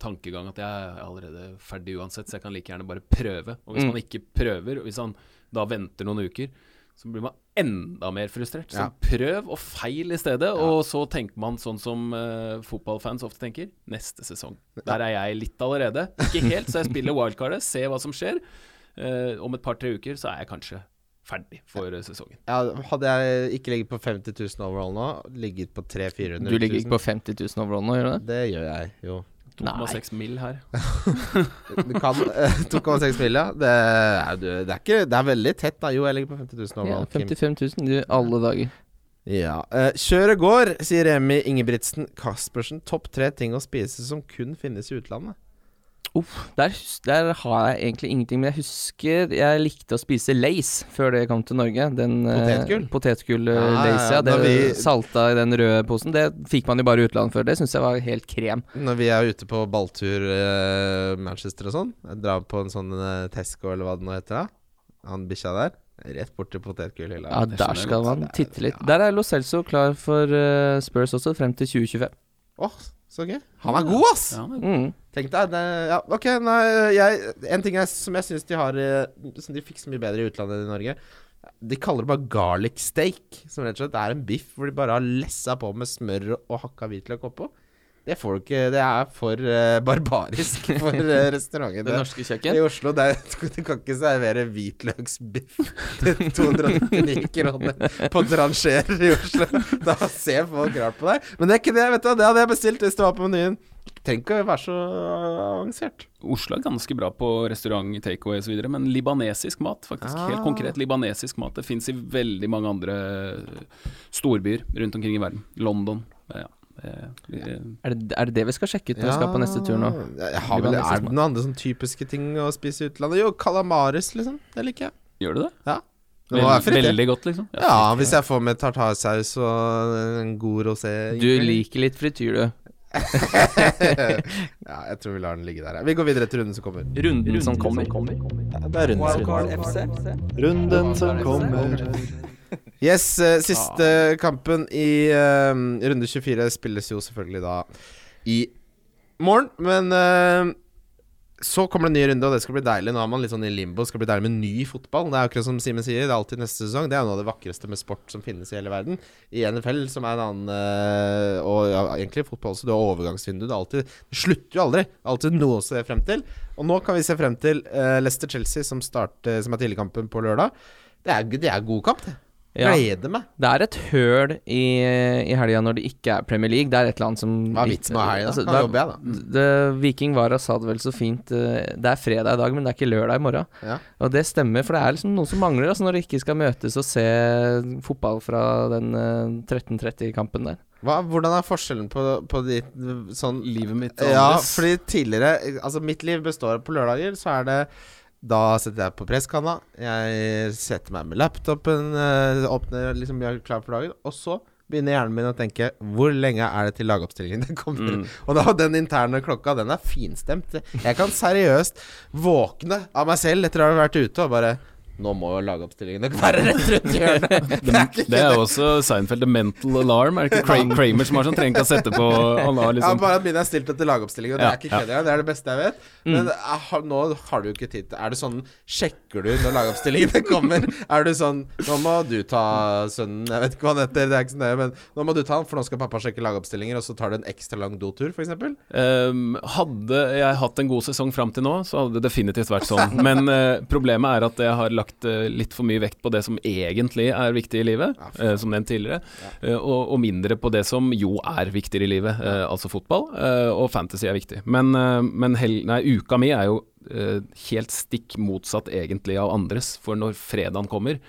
tankegang at jeg er allerede ferdig uansett, så jeg kan like gjerne bare prøve. Og hvis Mm. man ikke prøver, og hvis han da venter noen uker, så blir man enda mer frustrert. Så Ja. prøv og feil i stedet, og så tenker man sånn som uh, fotballfans ofte tenker, neste sesong. Der er jeg litt allerede. Ikke helt, så jeg spiller wildcardet, ser hva som skjer. Uh, om et par-tre uker så er jeg kanskje ferdig for eh, sesongen. Ja, hadde jeg ikke ligget på 50 000 overall nå, ligget på 300 000-400 000 Du ligger ikke på 50 000 overall nå, gjør du det? Det gjør jeg, jo. 2,6 mill. her. Du kan eh, 2,6 mil, ja. Det er, du- det, er ikke, det er veldig tett, da. Jo, jeg ligger på 50 000 overall. Ja, 55 000 du, alle dager. Ja. Eh, kjøret går, sier Remi Ingebrigtsen Caspersen. Topp tre ting å spise som kun finnes i utlandet. Der, der har jeg egentlig ingenting, men jeg husker jeg likte å spise Lace før det kom til Norge. Den eh, Potetgull? Potetgull Ja, uh, ja, Lace, ja. ja. Det vi- salta i den røde posen. Det fikk man jo bare i utlandet før. Det syns jeg var helt krem. Når vi er ute på balltur eh, Manchester og sånn, jeg drar på en sånn eh, Tesco eller hva det nå heter, da. Han bikkja der. Rett bort til potetgullhylla. Ja, der skal man titte litt. Der er Lo Celso klar for uh, Spurs også, frem til 2025. Åh, så gøy. Han er god, ass! Ja, men Mm. Tenk deg det, Ja, ok, nei, jeg, En ting jeg, som jeg syns de har eh, Som de fikk så mye bedre i utlandet enn i Norge. De kaller det bare garlic steak. Som rett og slett er en biff hvor de bare har lessa på med smør og hakka hvitløk oppå. Det får du ikke Det er for uh, barbarisk for uh, restauranten. Det norske kjøkken. I Oslo det, er- Du kan ikke servere hvitløksbiff til 299 kroner på Trancher i Oslo. Da ser folk rart på deg. Men det er ikke det, vet du. Det hadde jeg bestilt hvis det var på menyen. Trenger ikke å være så avansert. Oslo er ganske bra på restaurant, takeaway osv., men libanesisk mat, faktisk. Ah. Helt konkret libanesisk mat. Det fins i veldig mange andre storbyer rundt omkring i verden. London. Ja. eh, eh, Er det, er det det vi skal sjekke ut når vi skal på neste tur nå? Jeg har vel, er det noen andre sånn typiske ting å spise i utlandet? Jo, calamaris, liksom. Det liker jeg. Gjør du det? Ja. Det må være Veld, fritt, det. veldig godt, liksom? Ja, hvis jeg får med tartarsaus og en god rosé. Du liker litt frityr, du. ja, jeg tror vi lar den ligge der. Vi går videre til runden som kommer. Runden som kommer. Det er Wildcard FC. Runden som kommer. Yes, eh, siste kampen i uh, runde 24 spilles jo selvfølgelig da i morgen. Men eh, så kommer det en ny runde, og det skal bli deilig. Nå er man litt sånn i limbo. Skal bli deilig med ny fotball. Det er akkurat som Simen sier, det er alltid neste sesong. Det er noe av det vakreste med sport som finnes i hele verden. I NFL, som er en annen eh, Og ja, egentlig fotball også. Du har overgangsvindu. Det, alltid, det slutter jo aldri. Det er alltid noe å se frem til. Og nå kan vi se frem til uh, Leicester-Chelsea, som, starter- som er tidligkampen på lørdag. Det er, det er god kamp, det. Ja. Gleder meg. Det er et høl i, i helga når det ikke er Premier League. Det er et eller annet som Hva er vitsen med helga? Altså, Da er- jobber jeg, da. det, Viking Vara sa det vel så fint eh, Det er fredag i dag, men det er ikke lørdag i morgen. Ja. Og det stemmer, for det er liksom noe som mangler altså, når de ikke skal møtes og se fotball fra den eh, 13.30-kampen der. Hva, hvordan er forskjellen på, på de sånn Livet mitt og Ja, fordi tidligere Altså, mitt liv består på lørdager, så er det da setter jeg på presskanna, jeg setter meg med laptopen, eh, åpner liksom, er klar for dagen, og så begynner hjernen min å tenke Hvor lenge er det til lagoppstillingen kommer? Mm. Og da den interne klokka, den er finstemt. Jeg kan seriøst våkne av meg selv etter å ha vært ute og bare Nå må jo lagoppstillingen være rett rundt hjørnet. Det er Det er jo også Seinfeld, the mental alarm. Er det ikke Kramer som har sånn? Trenger ikke å sette på Han har Ja, liksom bare at min er stilt etter lagoppstilling, og det Ja, er ikke ja. kødd engang. Det er det beste jeg vet. Men jeg har, nå har du jo ikke tid til Er det sånn Sjekker du når lagoppstillingene kommer? Er du sånn Nå må du ta sønnen Jeg vet ikke hva han heter, det er ikke så nøye, men nå må du ta han, for nå skal pappa sjekke lagoppstillinger, og så tar du en ekstra lang dotur, f.eks. Um, hadde jeg hatt en god sesong fram til nå, så hadde det definitivt vært sånn. Men uh, problemet er at jeg har lagt eh, litt for mye vekt på det som egentlig er viktig i livet, Ja, eh, som nevnt tidligere, eh, og, og mindre på det som jo er viktigere i livet, altså fotball. og fantasy er viktig. Men, men hel, nei, uka mi er jo helt stikk motsatt egentlig av andres, for når fredagen kommer,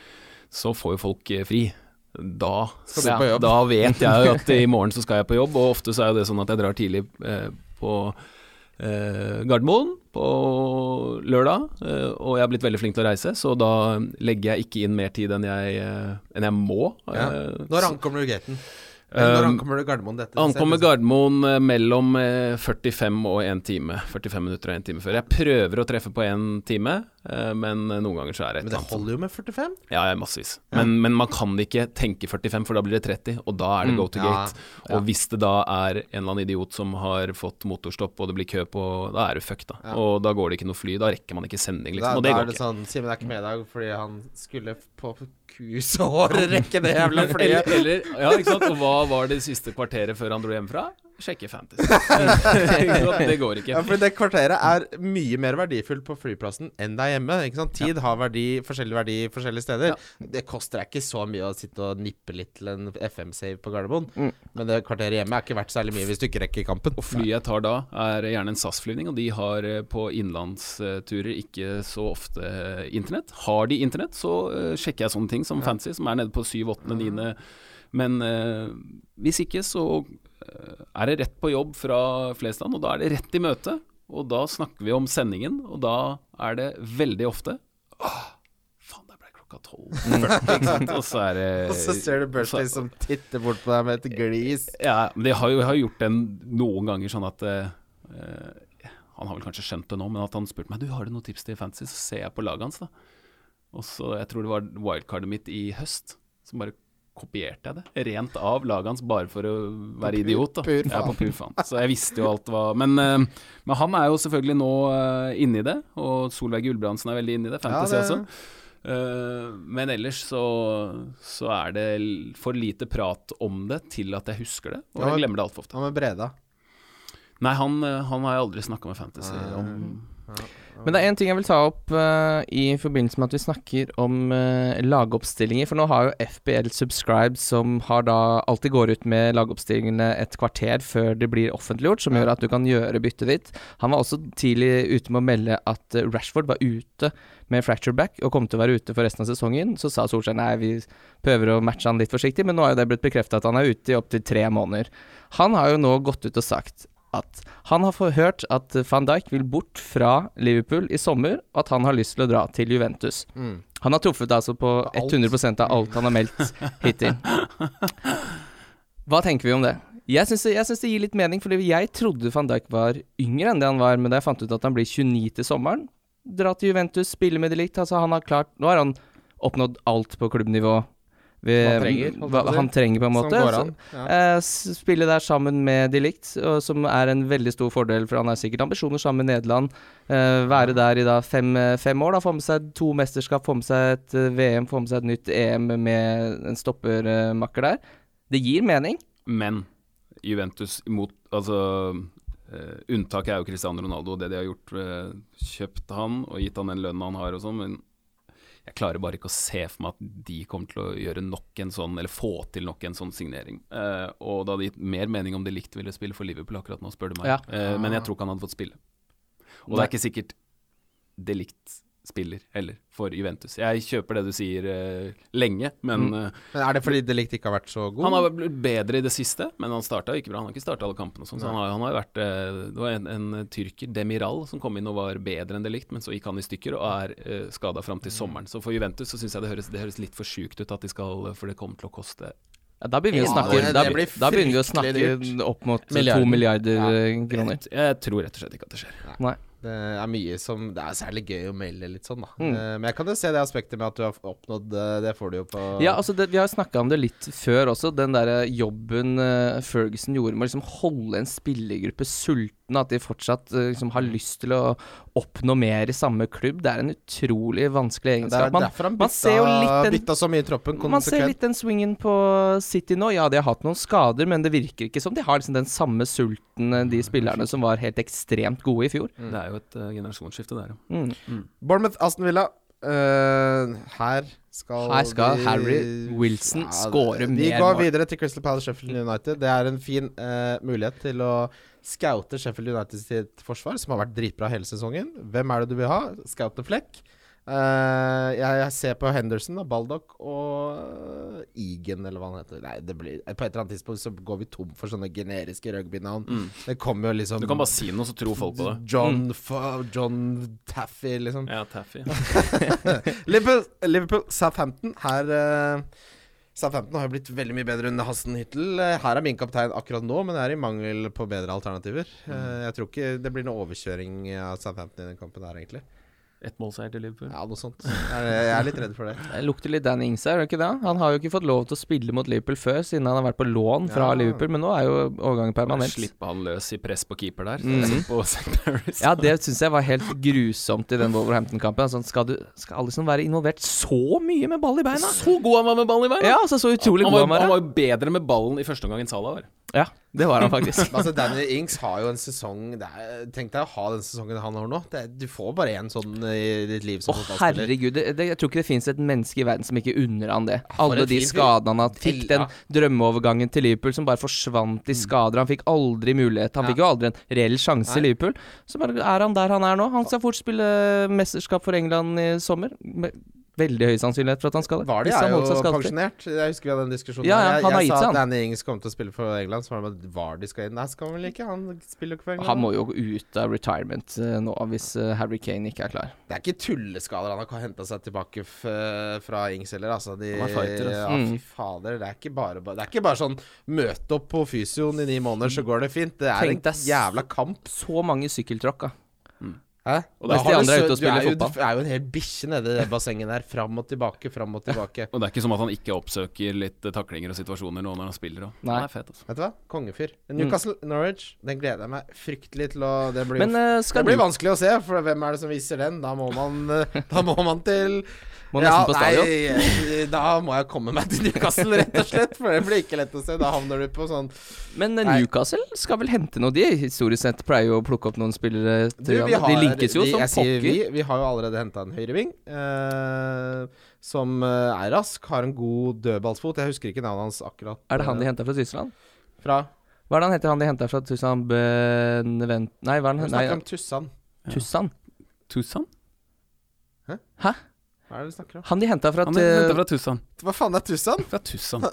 så får jo folk fri. Da, jobb? da vet jeg jo at i morgen så skal jeg på jobb, og ofte så er jo det sånn at jeg drar tidlig på Gardermoen på lørdag, eh, og jeg har blitt veldig flink til å reise, så da legger jeg ikke inn mer tid enn jeg, eh, enn jeg må. Ja. Eh, Når ankommer du gaten? Når ankommer du Gardermoen? Dette Ankommer Gardermoen eh, mellom eh, 45 og 1 time. 45 minutter og 1 time før. Jeg prøver å treffe på 1 time, eh, men eh, noen ganger så er det et Men det holder jo med 45. Ja, ja, massevis. Men, men man kan ikke tenke 45, for da blir det 30, og da er det Mm, go to ja, gate. Og hvis det da er en eller annen idiot som har fått motorstopp, og det blir kø på Da er du fucked, da. Ja. Og da går det ikke noe fly. Da rekker man ikke sending, Da, liksom. Og da det er det ikke. sånn Simen er ikke med i dag fordi han skulle på kusåret rekke det jævla flyet. Eller, eller, ja, ikke sant. Og hva var det siste kvarteret før han dro hjemmefra? Sjekke Fantasy. det går ikke. Ja, for det kvarteret er mye mer verdifullt på flyplassen enn der hjemme. Ikke sant? Tid har verdi, forskjellig verdi forskjellige steder. Det koster deg ikke så mye å sitte og nippe litt til en FM-save på Gardermoen. Mm. Men det kvarteret hjemme er ikke verdt særlig mye hvis du ikke rekker kampen. Og flyet jeg tar da, er gjerne en SAS-flyvning, og de har eh, på innenlandsturer ikke så ofte eh, internett. Har de internett, så eh, sjekker jeg sånne ting som Fantasy, som er nede på 7., 8., 9. Men eh, hvis ikke, så er det rett på jobb fra Flesland, og da er det rett i møte. Og da snakker vi om sendingen, og da er det veldig ofte Åh, faen, det ble klokka tolv. Og så er det Og så ser du Bursley som titter bort på deg med et glis. ja, men de har jo har gjort den noen ganger sånn at eh, Han har vel kanskje skjønt det nå, men at han spurte meg Du, har du noen tips til fantasy, så ser jeg på laget hans, da. Og så, Jeg tror det var wildcardet mitt i høst. som bare kopierte jeg det rent av laget hans, bare for å være pur- idiot. da pur Ja, på pur faen. Så jeg visste jo alt hva Men, eh, men han er jo selvfølgelig nå uh, inne i det, og Solveig Gulbrandsen er veldig inne i det. Fantasy Ja, det- også. Eh, men ellers så, så er det for lite prat om det til at jeg husker det, og Ja, jeg glemmer det altfor ofte. Hva med Breda? Nei, han, eh, han har jeg aldri snakka med Fantasy om. Men det er én ting jeg vil ta opp uh, i forbindelse med at vi snakker om uh, lagoppstillinger. For nå har jo FBL Subscribe, som har da alltid går ut med lagoppstillingene et kvarter før det blir offentliggjort, som gjør at du kan gjøre byttet ditt. Han var også tidlig ute med å melde at eh, Rashford var ute med fracture back og kom til å være ute for resten av sesongen. Så sa Solskjær nei, vi prøver å matche han litt forsiktig, men nå har jo det blitt bekrefta at han er ute i opptil tre måneder. Han har jo nå gått ut og sagt at han har hørt at van Dijk vil bort fra Liverpool i sommer, og at han har lyst til å dra til Juventus. Mm. Han har truffet altså på Alt. 100% av alt han har meldt hittil. Hva tenker vi om det? Jeg syns det, det gir litt mening, fordi jeg trodde van Dijk var yngre enn det han var, men da jeg fant ut at han blir 29 til sommeren, dra til Juventus, spille med de likt, altså han har klart Nå har han oppnådd alt på klubbnivå. Ved- Han trenger, hva han trenger på en måte. Som går an. Ja. Eh, spille der sammen med de likt, og som er en veldig stor fordel, for han har sikkert ambisjoner sammen med Nederland. Eh, være der i da fem, eh, fem år, da, få med seg to mesterskap, få med seg et VM, få med seg et nytt EM med en stoppermakker der. Det gir mening. Men Juventus imot Altså Unntaket er jo Cristiano Ronaldo og det de har gjort. kjøpt han og gitt han den lønnen han har og sånn, men jeg klarer bare ikke å se for meg at de kommer til å gjøre nok en sånn, eller få til nok en sånn signering. Uh, og det hadde gitt mer mening om de likt ville spille for Liverpool akkurat nå, spør du meg. Ja. Uh, men jeg tror ikke han hadde fått spille. Og det er ikke sikkert det likt spiller heller for Juventus. Jeg kjøper det du sier uh, lenge, men Mm. eh, Men er det fordi De Ligt ikke har vært så god? han har blitt bedre i det siste, men han starta ikke bra. Han har ikke starta alle kampene. og sånn, så han har, han har vært uh, Det var en, en tyrker, Demiral, som kom inn og var bedre enn det likt, men så gikk han i stykker og er uh, skada fram til sommeren. Så for Juventus så syns jeg det høres, det høres litt for sjukt ut at de skal For det kommer til å koste Ja, da begynner Ja, snakke, da, da begynner vi å snakke opp mot to Milliarder. milliarder Ja. kroner. Jeg, jeg tror rett og slett ikke at det skjer. Nei. Det er mye som Det er særlig gøy å melde litt sånn, da. Mm. Eh, men jeg kan jo se det aspektet med at du har oppnådd eh, Det får du jo på Ja, altså det, Vi har snakka om det litt før også. Den der jobben eh, Ferguson gjorde med å liksom holde en spillergruppe sulten. At de fortsatt eh, liksom har lyst til å oppnå mer i samme klubb. Det er en utrolig vanskelig egenskap. Man, han man ser jo litt bytta, den- så mye i troppen man ser litt den swingen på City nå. Ja, de har hatt noen skader, men det virker ikke som de har liksom den samme sulten, eh, de spillerne som var helt ekstremt gode i fjor. Det er jo et uh, generasjonsskifte der, ja. Mm. Bournemouth, Aston Villa. Uh, her skal Her skal vi- Harry Wilson score Vi mer går videre til Crystal Palace Sheffield United. Det er en fin uh, mulighet til å scoute Sheffield United sitt forsvar, som har vært dritbra hele sesongen. Hvem er det du vil ha? Scoute Flekk. Eh, jeg, jeg ser på Henderson da, Baldock og Egan, eller hva han heter. Nei, det blir, på et eller annet tidspunkt så går vi tom for sånne generiske rugbynavn. Det kommer jo liksom Du kan bare si noe, så tror folk på det. John, Fa- John Taffy, liksom. Ja, Taffy. Liverpool, Liverpool Southampton. Her uh, Southampton har jo blitt veldig mye bedre under Hasten Hyttel. Eh, her er min kaptein akkurat nå, men det er i mangel på bedre alternativer. Eh, jeg tror ikke det blir noe overkjøring av Southampton i den kampen her, egentlig. Ett målseier til Liverpool. Ja, noe sånt. Jeg, er litt redd for det. Det lukter litt Danny Ings her, gjør det ikke det? Han har jo ikke fått lov til å spille mot Liverpool før, siden han har vært på lån fra Ja. Liverpool, men nå er jo overgangen permanent. Slippe han løs i press på keeper der. Mm. På Ja, det syns jeg var helt grusomt i den Wolverhampton-kampen. Sånn, skal, du, skal Alison være involvert så mye med ball i beina? Så god han var med ball i beina! Ja, altså så utrolig han, god var, han var. han var jo bedre med ballen i første omgang enn Salah var. Ja, det var han faktisk. Altså Danny Ings har jo en sesong er, Tenk deg å ha den sesongen han har nå. Det, er- du får bare én sånn i ditt liv som fotballspiller. herregud. Det, det, jeg tror ikke det fins et menneske i verden som ikke unner han det. Alle de skadene han har Fikk den drømmeovergangen til Liverpool som bare forsvant i skader. Han fikk aldri mulighet. Han fikk jo aldri en reell sjanse i Liverpool. Så bare er han der han er nå. Han skal fort spille mesterskap for England i sommer. Veldig høy sannsynlighet for at han skal det. Var det? han er jo pensjonert. Jeg husker vi hadde en diskusjon Ja, ja. Jeg, jeg sa at. Danny Ings kom til å spille for England, så var det Var de Vardy skal inn. Nei, skal han vel ikke? Han spiller jo ikke for England. Han må jo ut av retirement eh, nå hvis eh, Harry Kane ikke er klar. Det er ikke tulleskader han har henta seg tilbake f fra Ings heller, altså. De, Han er fighter, altså. Ja, fy Mm. fader. Det er ikke bare Det er ikke bare sånn møte opp på fysioen i ni måneder, så går det fint. Det er Tenk en jævla kamp. Så mange sykkeltråkk, da. Hæ? Og Da mens de andre er ute og spiller er fotball. Du er jo en hel bikkje nede i det bassenget der. Fram og tilbake, fram og tilbake. Og det er ikke som at han ikke oppsøker litt eh, taklinger og situasjoner nå når han spiller òg. Nei. Er altså. Vet du hva? Kongefyr. Newcastle Norwich, den gleder jeg meg fryktelig til å Det blir, Men uh, skal det blir du vanskelig å se, for hvem er det som viser den? Da må man, eh, da må man til Må ja, på. Nei, da må jeg komme meg til Newcastle, rett og slett. For det blir ikke lett å se. Da havner du på sånn Men Newcastle Nei. Skal vel hente noe, de? Historisk sett pleier jo å plukke opp noen spillere. Du, vi har- linkes jo vi, som pokker. Vi, vi har jo allerede henta en høyreving. Eh, som eh, er rask, har en god dødballsfot. Jeg husker ikke navnet hans akkurat. Er det han de eh, henta fra Tyskland? Fra Hva er det han heter, han de henta fra Tyskland? Benevent... Nei, hva er Vi han snakker om Tussan. Tussan? Hæ? Hva er det du snakker om? Han de henta fra Han hentet fra Tussan. Hva faen er Tussan? Fra Tussan.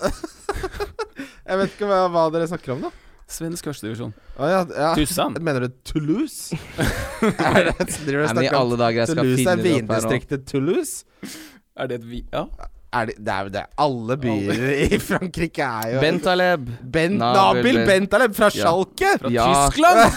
Jeg vet ikke hva, hva dere snakker om, da. Svensk førstedivisjon. Å ja, ja. Tussan. Mener du Toulouse? er Nei, men i alle dager, jeg skal Toulouse finne er det opp her nå. vindistriktet Toulouse? Er det et vi... Ja. Er det, det er jo det. Alle byer i Frankrike er jo Bentaleb. Ben, Nabil Nabil Bentaleb fra Ja. Schalke! Fra Ja. Tyskland!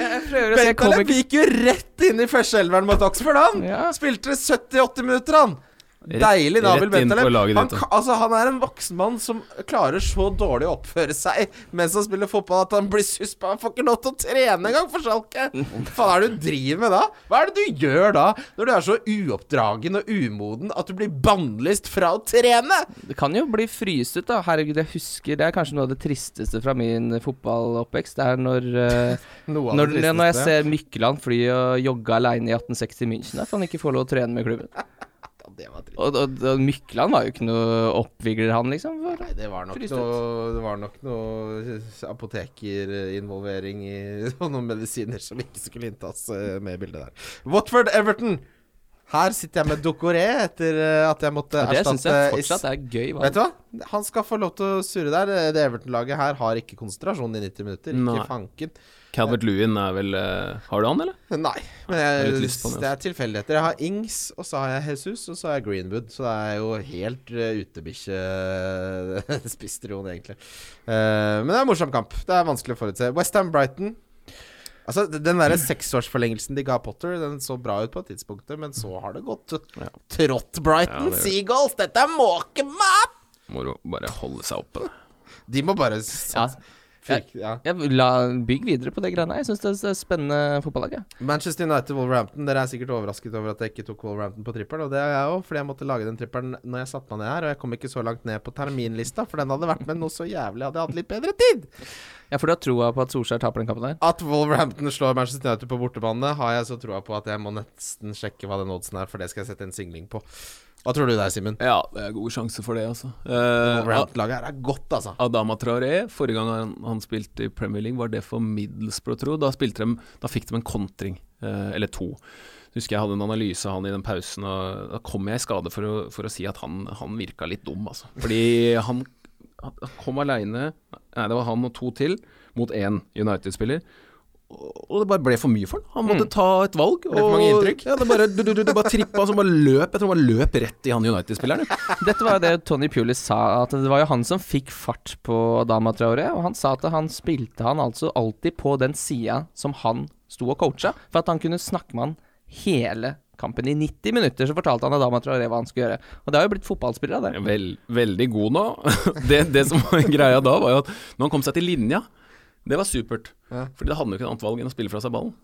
jeg prøver å se, Bentaleb gikk jo rett inn i førsteelveren mot Oxford, han! Ja. Spilte 70-80 minutter, han! Deilig Nabil Bentaleb. Han, altså, han er en voksen mann som klarer så dårlig å oppføre seg mens han spiller fotball at han blir suspa. Han får ikke lov til å trene engang for Schalke! Hva faen er det du driver med da? Hva er det du gjør da, når du er så uoppdragen og umoden at du blir bannlyst fra å trene? Det kan jo bli fryst ut, da. Herregud, jeg husker Det er kanskje noe av det tristeste fra min fotballoppvekst. Det er når av når, når jeg ser Mykkeland fly og jogge aleine i 1860 München, at han ikke får lov å trene med klubben. Det var trist. Og, og, og Mykland var jo ikke noe oppvigler, han, liksom. Nei, det var nok noe Det var nok noe apotekerinvolvering i noen medisiner som ikke skulle inntas eh, med bildet der. Watford Everton. Her sitter jeg med Dokoré etter eh, at jeg måtte erstatte det syns jeg fortsatt er gøy. Valg. Vet du hva? Han skal få lov til å surre der. Det Everton-laget her har ikke konsentrasjon i 90 minutter. Ikke fanken. Calvert Lewin er vel eh, Har du han, eller? Nei, men Jeg den, det er tilfeldigheter. Jeg har Ings, og så har jeg Jesus, og så har jeg Greenwood. Så det er jo helt uh, utebikkje-spistrion, egentlig. Eh, men det er en morsom kamp. Det er vanskelig å forutse. Westham Brighton. Altså, Den derre seksårsforlengelsen de ga Potter, Den så bra ut på et tidspunkt, men så har det gått Ja. trått Brighton. Ja, det. Seagulls, dette er måkemat! Må bare holde seg oppe. De må bare Ja. Fyrk- ja. Jeg la, bygg videre på det greiene. Jeg syns det er spennende fotballag. jeg. Manchester United Wolverhampton. Dere er sikkert overrasket over at jeg ikke tok Wolverhampton på trippelen, og det er jeg òg, fordi jeg måtte lage den trippelen når jeg satte meg ned her, og jeg kom ikke så langt ned på terminlista, for den hadde vært med noe så jævlig, hadde jeg hatt litt bedre tid. Ja, for du har troa på at Solskjær taper den kampen der? At Wolverhampton slår Manchester United på bortebane, har jeg så troa på at jeg må nesten sjekke hva den oddsen er, for det skal jeg sette en singling på. Hva tror du der, Simen? Ja, det er god sjanse for det, altså. Eh, Wolverhampton-laget her er godt, altså. Adama Traoré, forrige gang han, han spilte i Premier League, var det for Middlesbrough, tro. Da, de, da fikk de en kontring, eh, eller to. Husker jeg hadde en analyse av han i den pausen, og da kom jeg i skade for å, for å si at han, han virka litt dum, altså. Fordi han, han kom aleine, nei, det var han og to til, mot én United-spiller. Og og det bare ble for mye for han. Han måtte ta et valg. Ble for mange inntrykk? Ja, det bare, du, du, du, det bare trippa, så bare løp. Jeg tror han bare løp rett i han United-spilleren. Dette var jo det Tony Pulis sa, at det var jo han som fikk fart på Dama Traore. Og han sa at han spilte han altså alltid på den sida som han sto og coacha, for at han kunne snakke med han hele kampen. I 90 minutter så fortalte han Adama Traoré hva han skulle gjøre. Og det har jo blitt fotballspillere av det. Vel, veldig god nå. Det, det som var greia da, var jo at når han kom seg til linja, det var supert. Ja. Fordi det hadde jo ikke noe annet valg enn å spille fra seg ballen.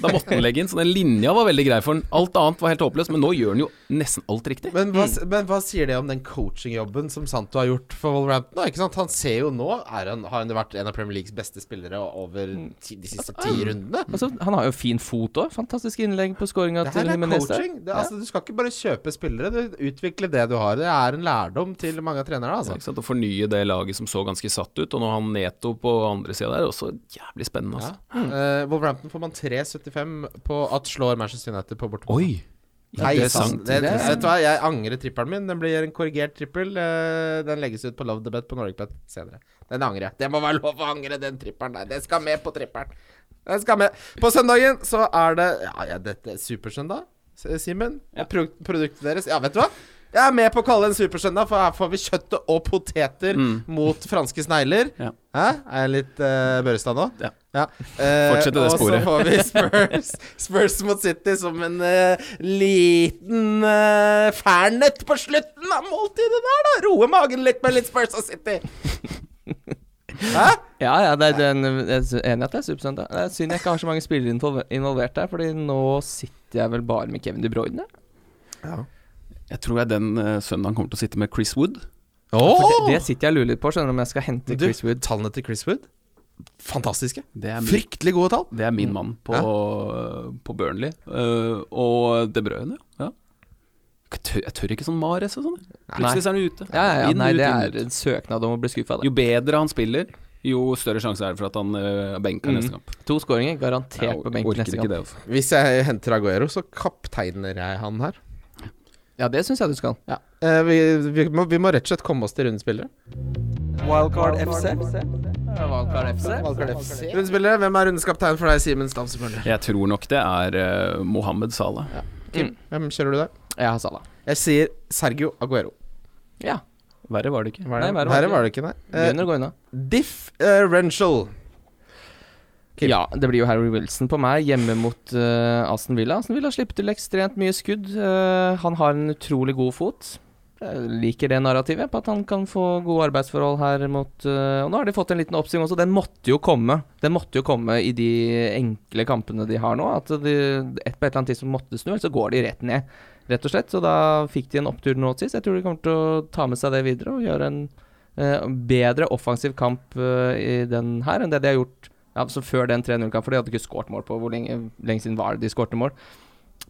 Da måtte han legge inn, så den linja var veldig grei for han. Alt annet var helt håpløst, men nå gjør han jo nesten alt riktig. Men hva, men hva sier det om den coachingjobben som Santo har gjort for Wolverhampton? Ikke sant? Han ser jo nå er han, Har han vært en av Premier Leagues beste spillere over ti, de siste ti rundene? Altså, han har jo fin fot òg. Fantastisk innlegg på skåringa Det her til er Jimenez. der. coaching. Det, altså, du skal ikke bare kjøpe spillere, du utvikler det du har. Det er en lærdom til mange av trenerne. Så, Altså. ikke sant? Å fornye det laget som så ganske satt ut, og nå har han Neto på andre sida der, også jævlig spennende, altså. Eh, Wolverhampton får man 3,75 på at slår Manchester United på bortebane. Oi! Nei, det er sant. sant. Det, Det vet du hva, jeg angrer trippelen min. Den blir en korrigert trippel. Uh, den legges ut på Love the Bet på Norwegbet senere. Den angrer jeg. Det må være lov å angre den trippelen der. Den skal med på trippelen. Den skal med. På søndagen så er det Ja, ja dette er Supersøndag, Simen. Ja. Produktet deres Ja, vet du hva? Jeg er med på å kalle det en supersøndag, for her får vi kjøttet og poteter Mm. mot franske snegler. Ja. Hæ? Er jeg litt uh, Børrestad nå? Ja. Eh, Fortsett det sporet. Og så får vi Spurs, Spurs mot City som en uh, liten uh, fernet på slutten av måltidet der, da. Roe magen litt med litt Spurs og City. Hæ? Ja, ja, det er en, jeg er enig i at det er supersøndag. Det er synd jeg ikke har så mange spillere involvert der, Fordi nå sitter jeg vel bare med Kevin De Bruyne. Jeg tror jeg den uh, søndagen kommer til å sitte med Chris Wood. Oh! det, det sitter jeg og lurer litt på, skjønner du, om jeg skal hente Du, Chris Wood. tallene til Chris Wood Fantastiske. Det er min, Fryktelig gode tall. det er min mann på, på Burnley. Uh, og De Bruyne, ja. Jeg tør, jeg tør ikke sånn Mares og sånn. Plutselig er han ute. Ja, ja, ja, Inn, nei, ut, det er en søknad om å bli skuffa. Jo bedre han spiller, jo større sjanse er det for at han uh, benker Mm. neste kamp. To skåringer, garantert Jeg på benken neste kamp. det. Altså. Hvis jeg henter Aguero, så kapteiner jeg han her. Ja, det syns jeg du skal. Ja. Eh, vi, vi, må, vi må rett og slett komme oss til rundespillere. Wildcard FC. Wildcard FC. Rundespillere, Hvem er rundens kaptein for deg, Simen Stavsmøller? Jeg tror nok det er uh, Mohammed Salah. Kim, hvem kjører du der? Jeg har Salah. Jeg sier Sergio Aguero. Ja. Verre var det ikke. Verre, Nei, verre var var det ikke, nei. Eh, Begynner å gå unna. Diff uh, Renshall. Kim. Ja, det blir jo Harry Wilson på meg, hjemme mot uh, Aston Villa. Aston Villa slipper til ekstremt mye skudd. Uh, han har en utrolig god fot. Jeg liker det narrativet på at han kan få gode arbeidsforhold her mot uh, Og nå har de fått en liten oppsving også. Den måtte jo komme. Den måtte jo komme i de enkle kampene de har nå. At de, et på et eller annet tidspunkt måtte snu, så går de rett ned. Rett og slett. Så da fikk de en opptur nå sist. Jeg tror de kommer til å ta med seg det videre og gjøre en uh, bedre offensiv kamp uh, i den her enn det de har gjort ja, så før den 3-0-kampen, for de hadde ikke skåret mål på hvor lenge, lenge siden var det de skårte mål.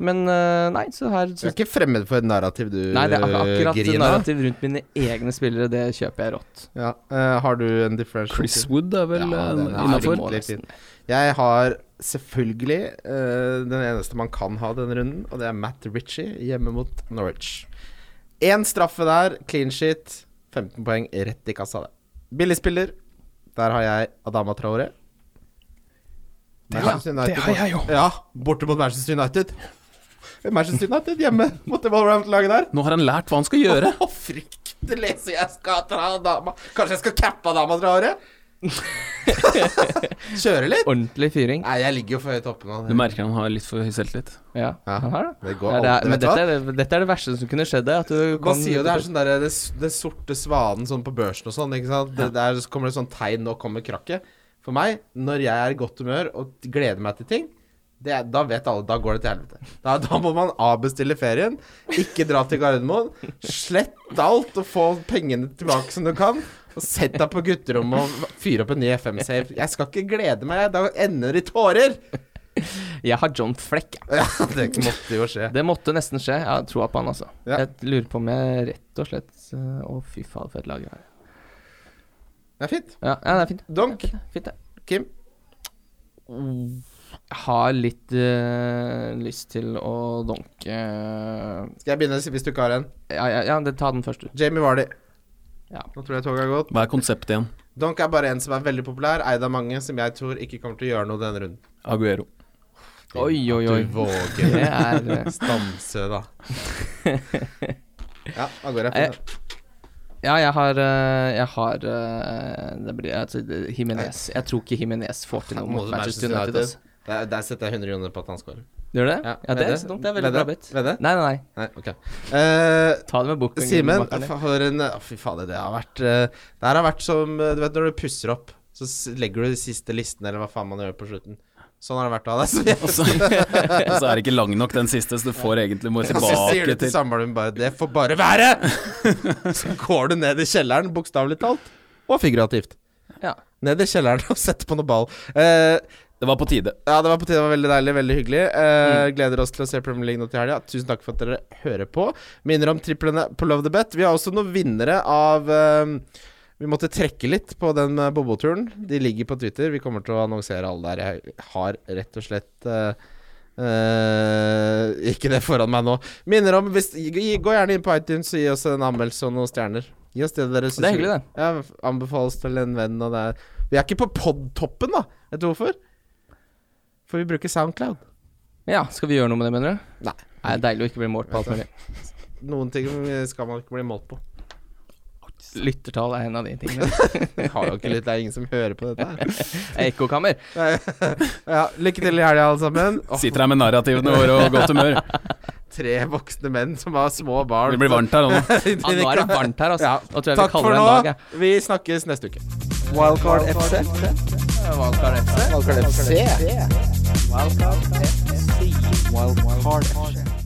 Men eh, nei, så her Du er ikke fremmed for et narrativ, du, Nei, det er akkurat Grina? narrativ rundt mine egne spillere, det kjøper jeg rått. Ja. uh, har du en differential? Chris Wood er vel Ja, innafor. Jeg har selvfølgelig uh, den eneste man kan ha denne runden, og det er Matt Ritchie hjemme mot Norwich. Én straffe der, clean shit, 15 poeng rett i kassa. det Billigspiller, der har jeg Adama Traore. Manchester United det har jeg jo. Ja, borte mot Manchester United. Manchester United hjemme mot det Wolverhampton-laget der. Nå har han lært hva han skal gjøre. Å, fryktelig, så jeg skal ta dama. Kanskje jeg skal cappe Adama Traore? Kjøre litt? Ordentlig fyring. Nei, jeg ligger jo for høyt oppe nå. Du merker han har litt for høy selvtillit. Ja, Ja. han har det. Det går Ja, det er, men dette er, det, dette er det verste som kunne skjedd deg. At du Man sier jo det er sånn der det, det sorte svanen sånn på børsen og sånn, ikke sant. Det, der kommer det sånn tegn 'nå kommer krakket'. For meg, når jeg er i godt humør og gleder meg til ting, det, da vet alle Da går det til helvete. Da, da må man avbestille ferien, ikke dra til Gardermoen, slett alt og få pengene tilbake som du kan. Og Sett deg på gutterommet og fyre opp en ny FM-safe. Jeg skal ikke glede meg, da ender det i tårer. Jeg har John Fleck. Ja, det måtte jo skje. Det måtte nesten skje. Jeg har troa på han, altså. Ja. Jeg lurer på om jeg rett og slett Å, fy faen, for et lag jeg har. Det er fint. Ja, ja, det er fint. Donk. Det. fint det. Kim. Jeg har litt eh, lyst til å donke Skal jeg begynne hvis du ikke har en? Ja, ja, ja det, ta den først, du. Jamie Vardy. Ja. Nå tror jeg toget har gått. Hva er konseptet igjen? Donk er bare en som er veldig populær, eid av mange, som jeg tror ikke kommer til å gjøre noe denne runden. Aguero. Oi, oi, oi. Du våger Det er eh, Stamsø, da. ja, Aguero er fin. Eh. Ja, jeg har eh, Jeg har eh, Det blir altså, Jimenez. Jeg tror ikke Jimenez får til noe Mot Manchester United. United. Der, der setter jeg 100 kroner på at han scorer. Gjør det? Ja, Ja, det er så dumt. Det er veldig bra Ved det? Nei, nei, nei. Nei, ok. uh, Ta det med boken. Simen, for en oh, fy fader, det har vært uh, Det her har vært som Du vet når du pusser opp, Så legger du de siste listene, eller hva faen man gjør på slutten. Sånn har det vært av deg. Og så, er det ikke lang nok den siste, så du får egentlig må så sier du tilbake til til samboeren din bare 'Det får bare være!' så går du ned i kjelleren, bokstavelig talt, og figurativt. Ja. Ned i kjelleren og setter på noe ball. Eh, Det var på tide. Ja, det var på tide. Det var veldig deilig. Veldig hyggelig. Eh, Gleder oss til å se Premier League nå til helga. Tusen takk for at dere hører på. Minner om triplene på Love the Bet. Vi har også noen vinnere av eh, Vi måtte trekke litt på den Bobo-turen. De ligger på Twitter. Vi kommer til å annonsere alle der. Jeg har rett og slett uh, uh, ikke det foran meg nå. Minner om hvis, Gå gjerne inn på iTunes og gi oss en anmeldelse og noen stjerner. Gi oss det dere syns. Det er hyggelig, det. Ja, anbefales til en venn. Og det er, vi er ikke på podtoppen, da. Vet du hvorfor? For vi bruker Soundcloud. Ja, skal vi gjøre noe med det, mener du? Nei. Nei, det er deilig å ikke bli målt på alt mulig. Noen ting skal man ikke bli målt på. Lyttertall er en av de tingene. Vi har jo ikke lytt, det er ingen som hører på dette her. Ekkokammer. Ja, lykke til i helga, alle sammen. Sitter her med narrativene våre og godt humør. tre voksne menn som har små barn. Det blir varmt her nå. Ja, nå er det varmt her, altså. Ja. Nå tror jeg Takk vi for nå. dag, ja. Vi snakkes neste uke. Wildcard FC. Wildcard FC. Wildcard FC. Wildcard FC. Wildcard FC.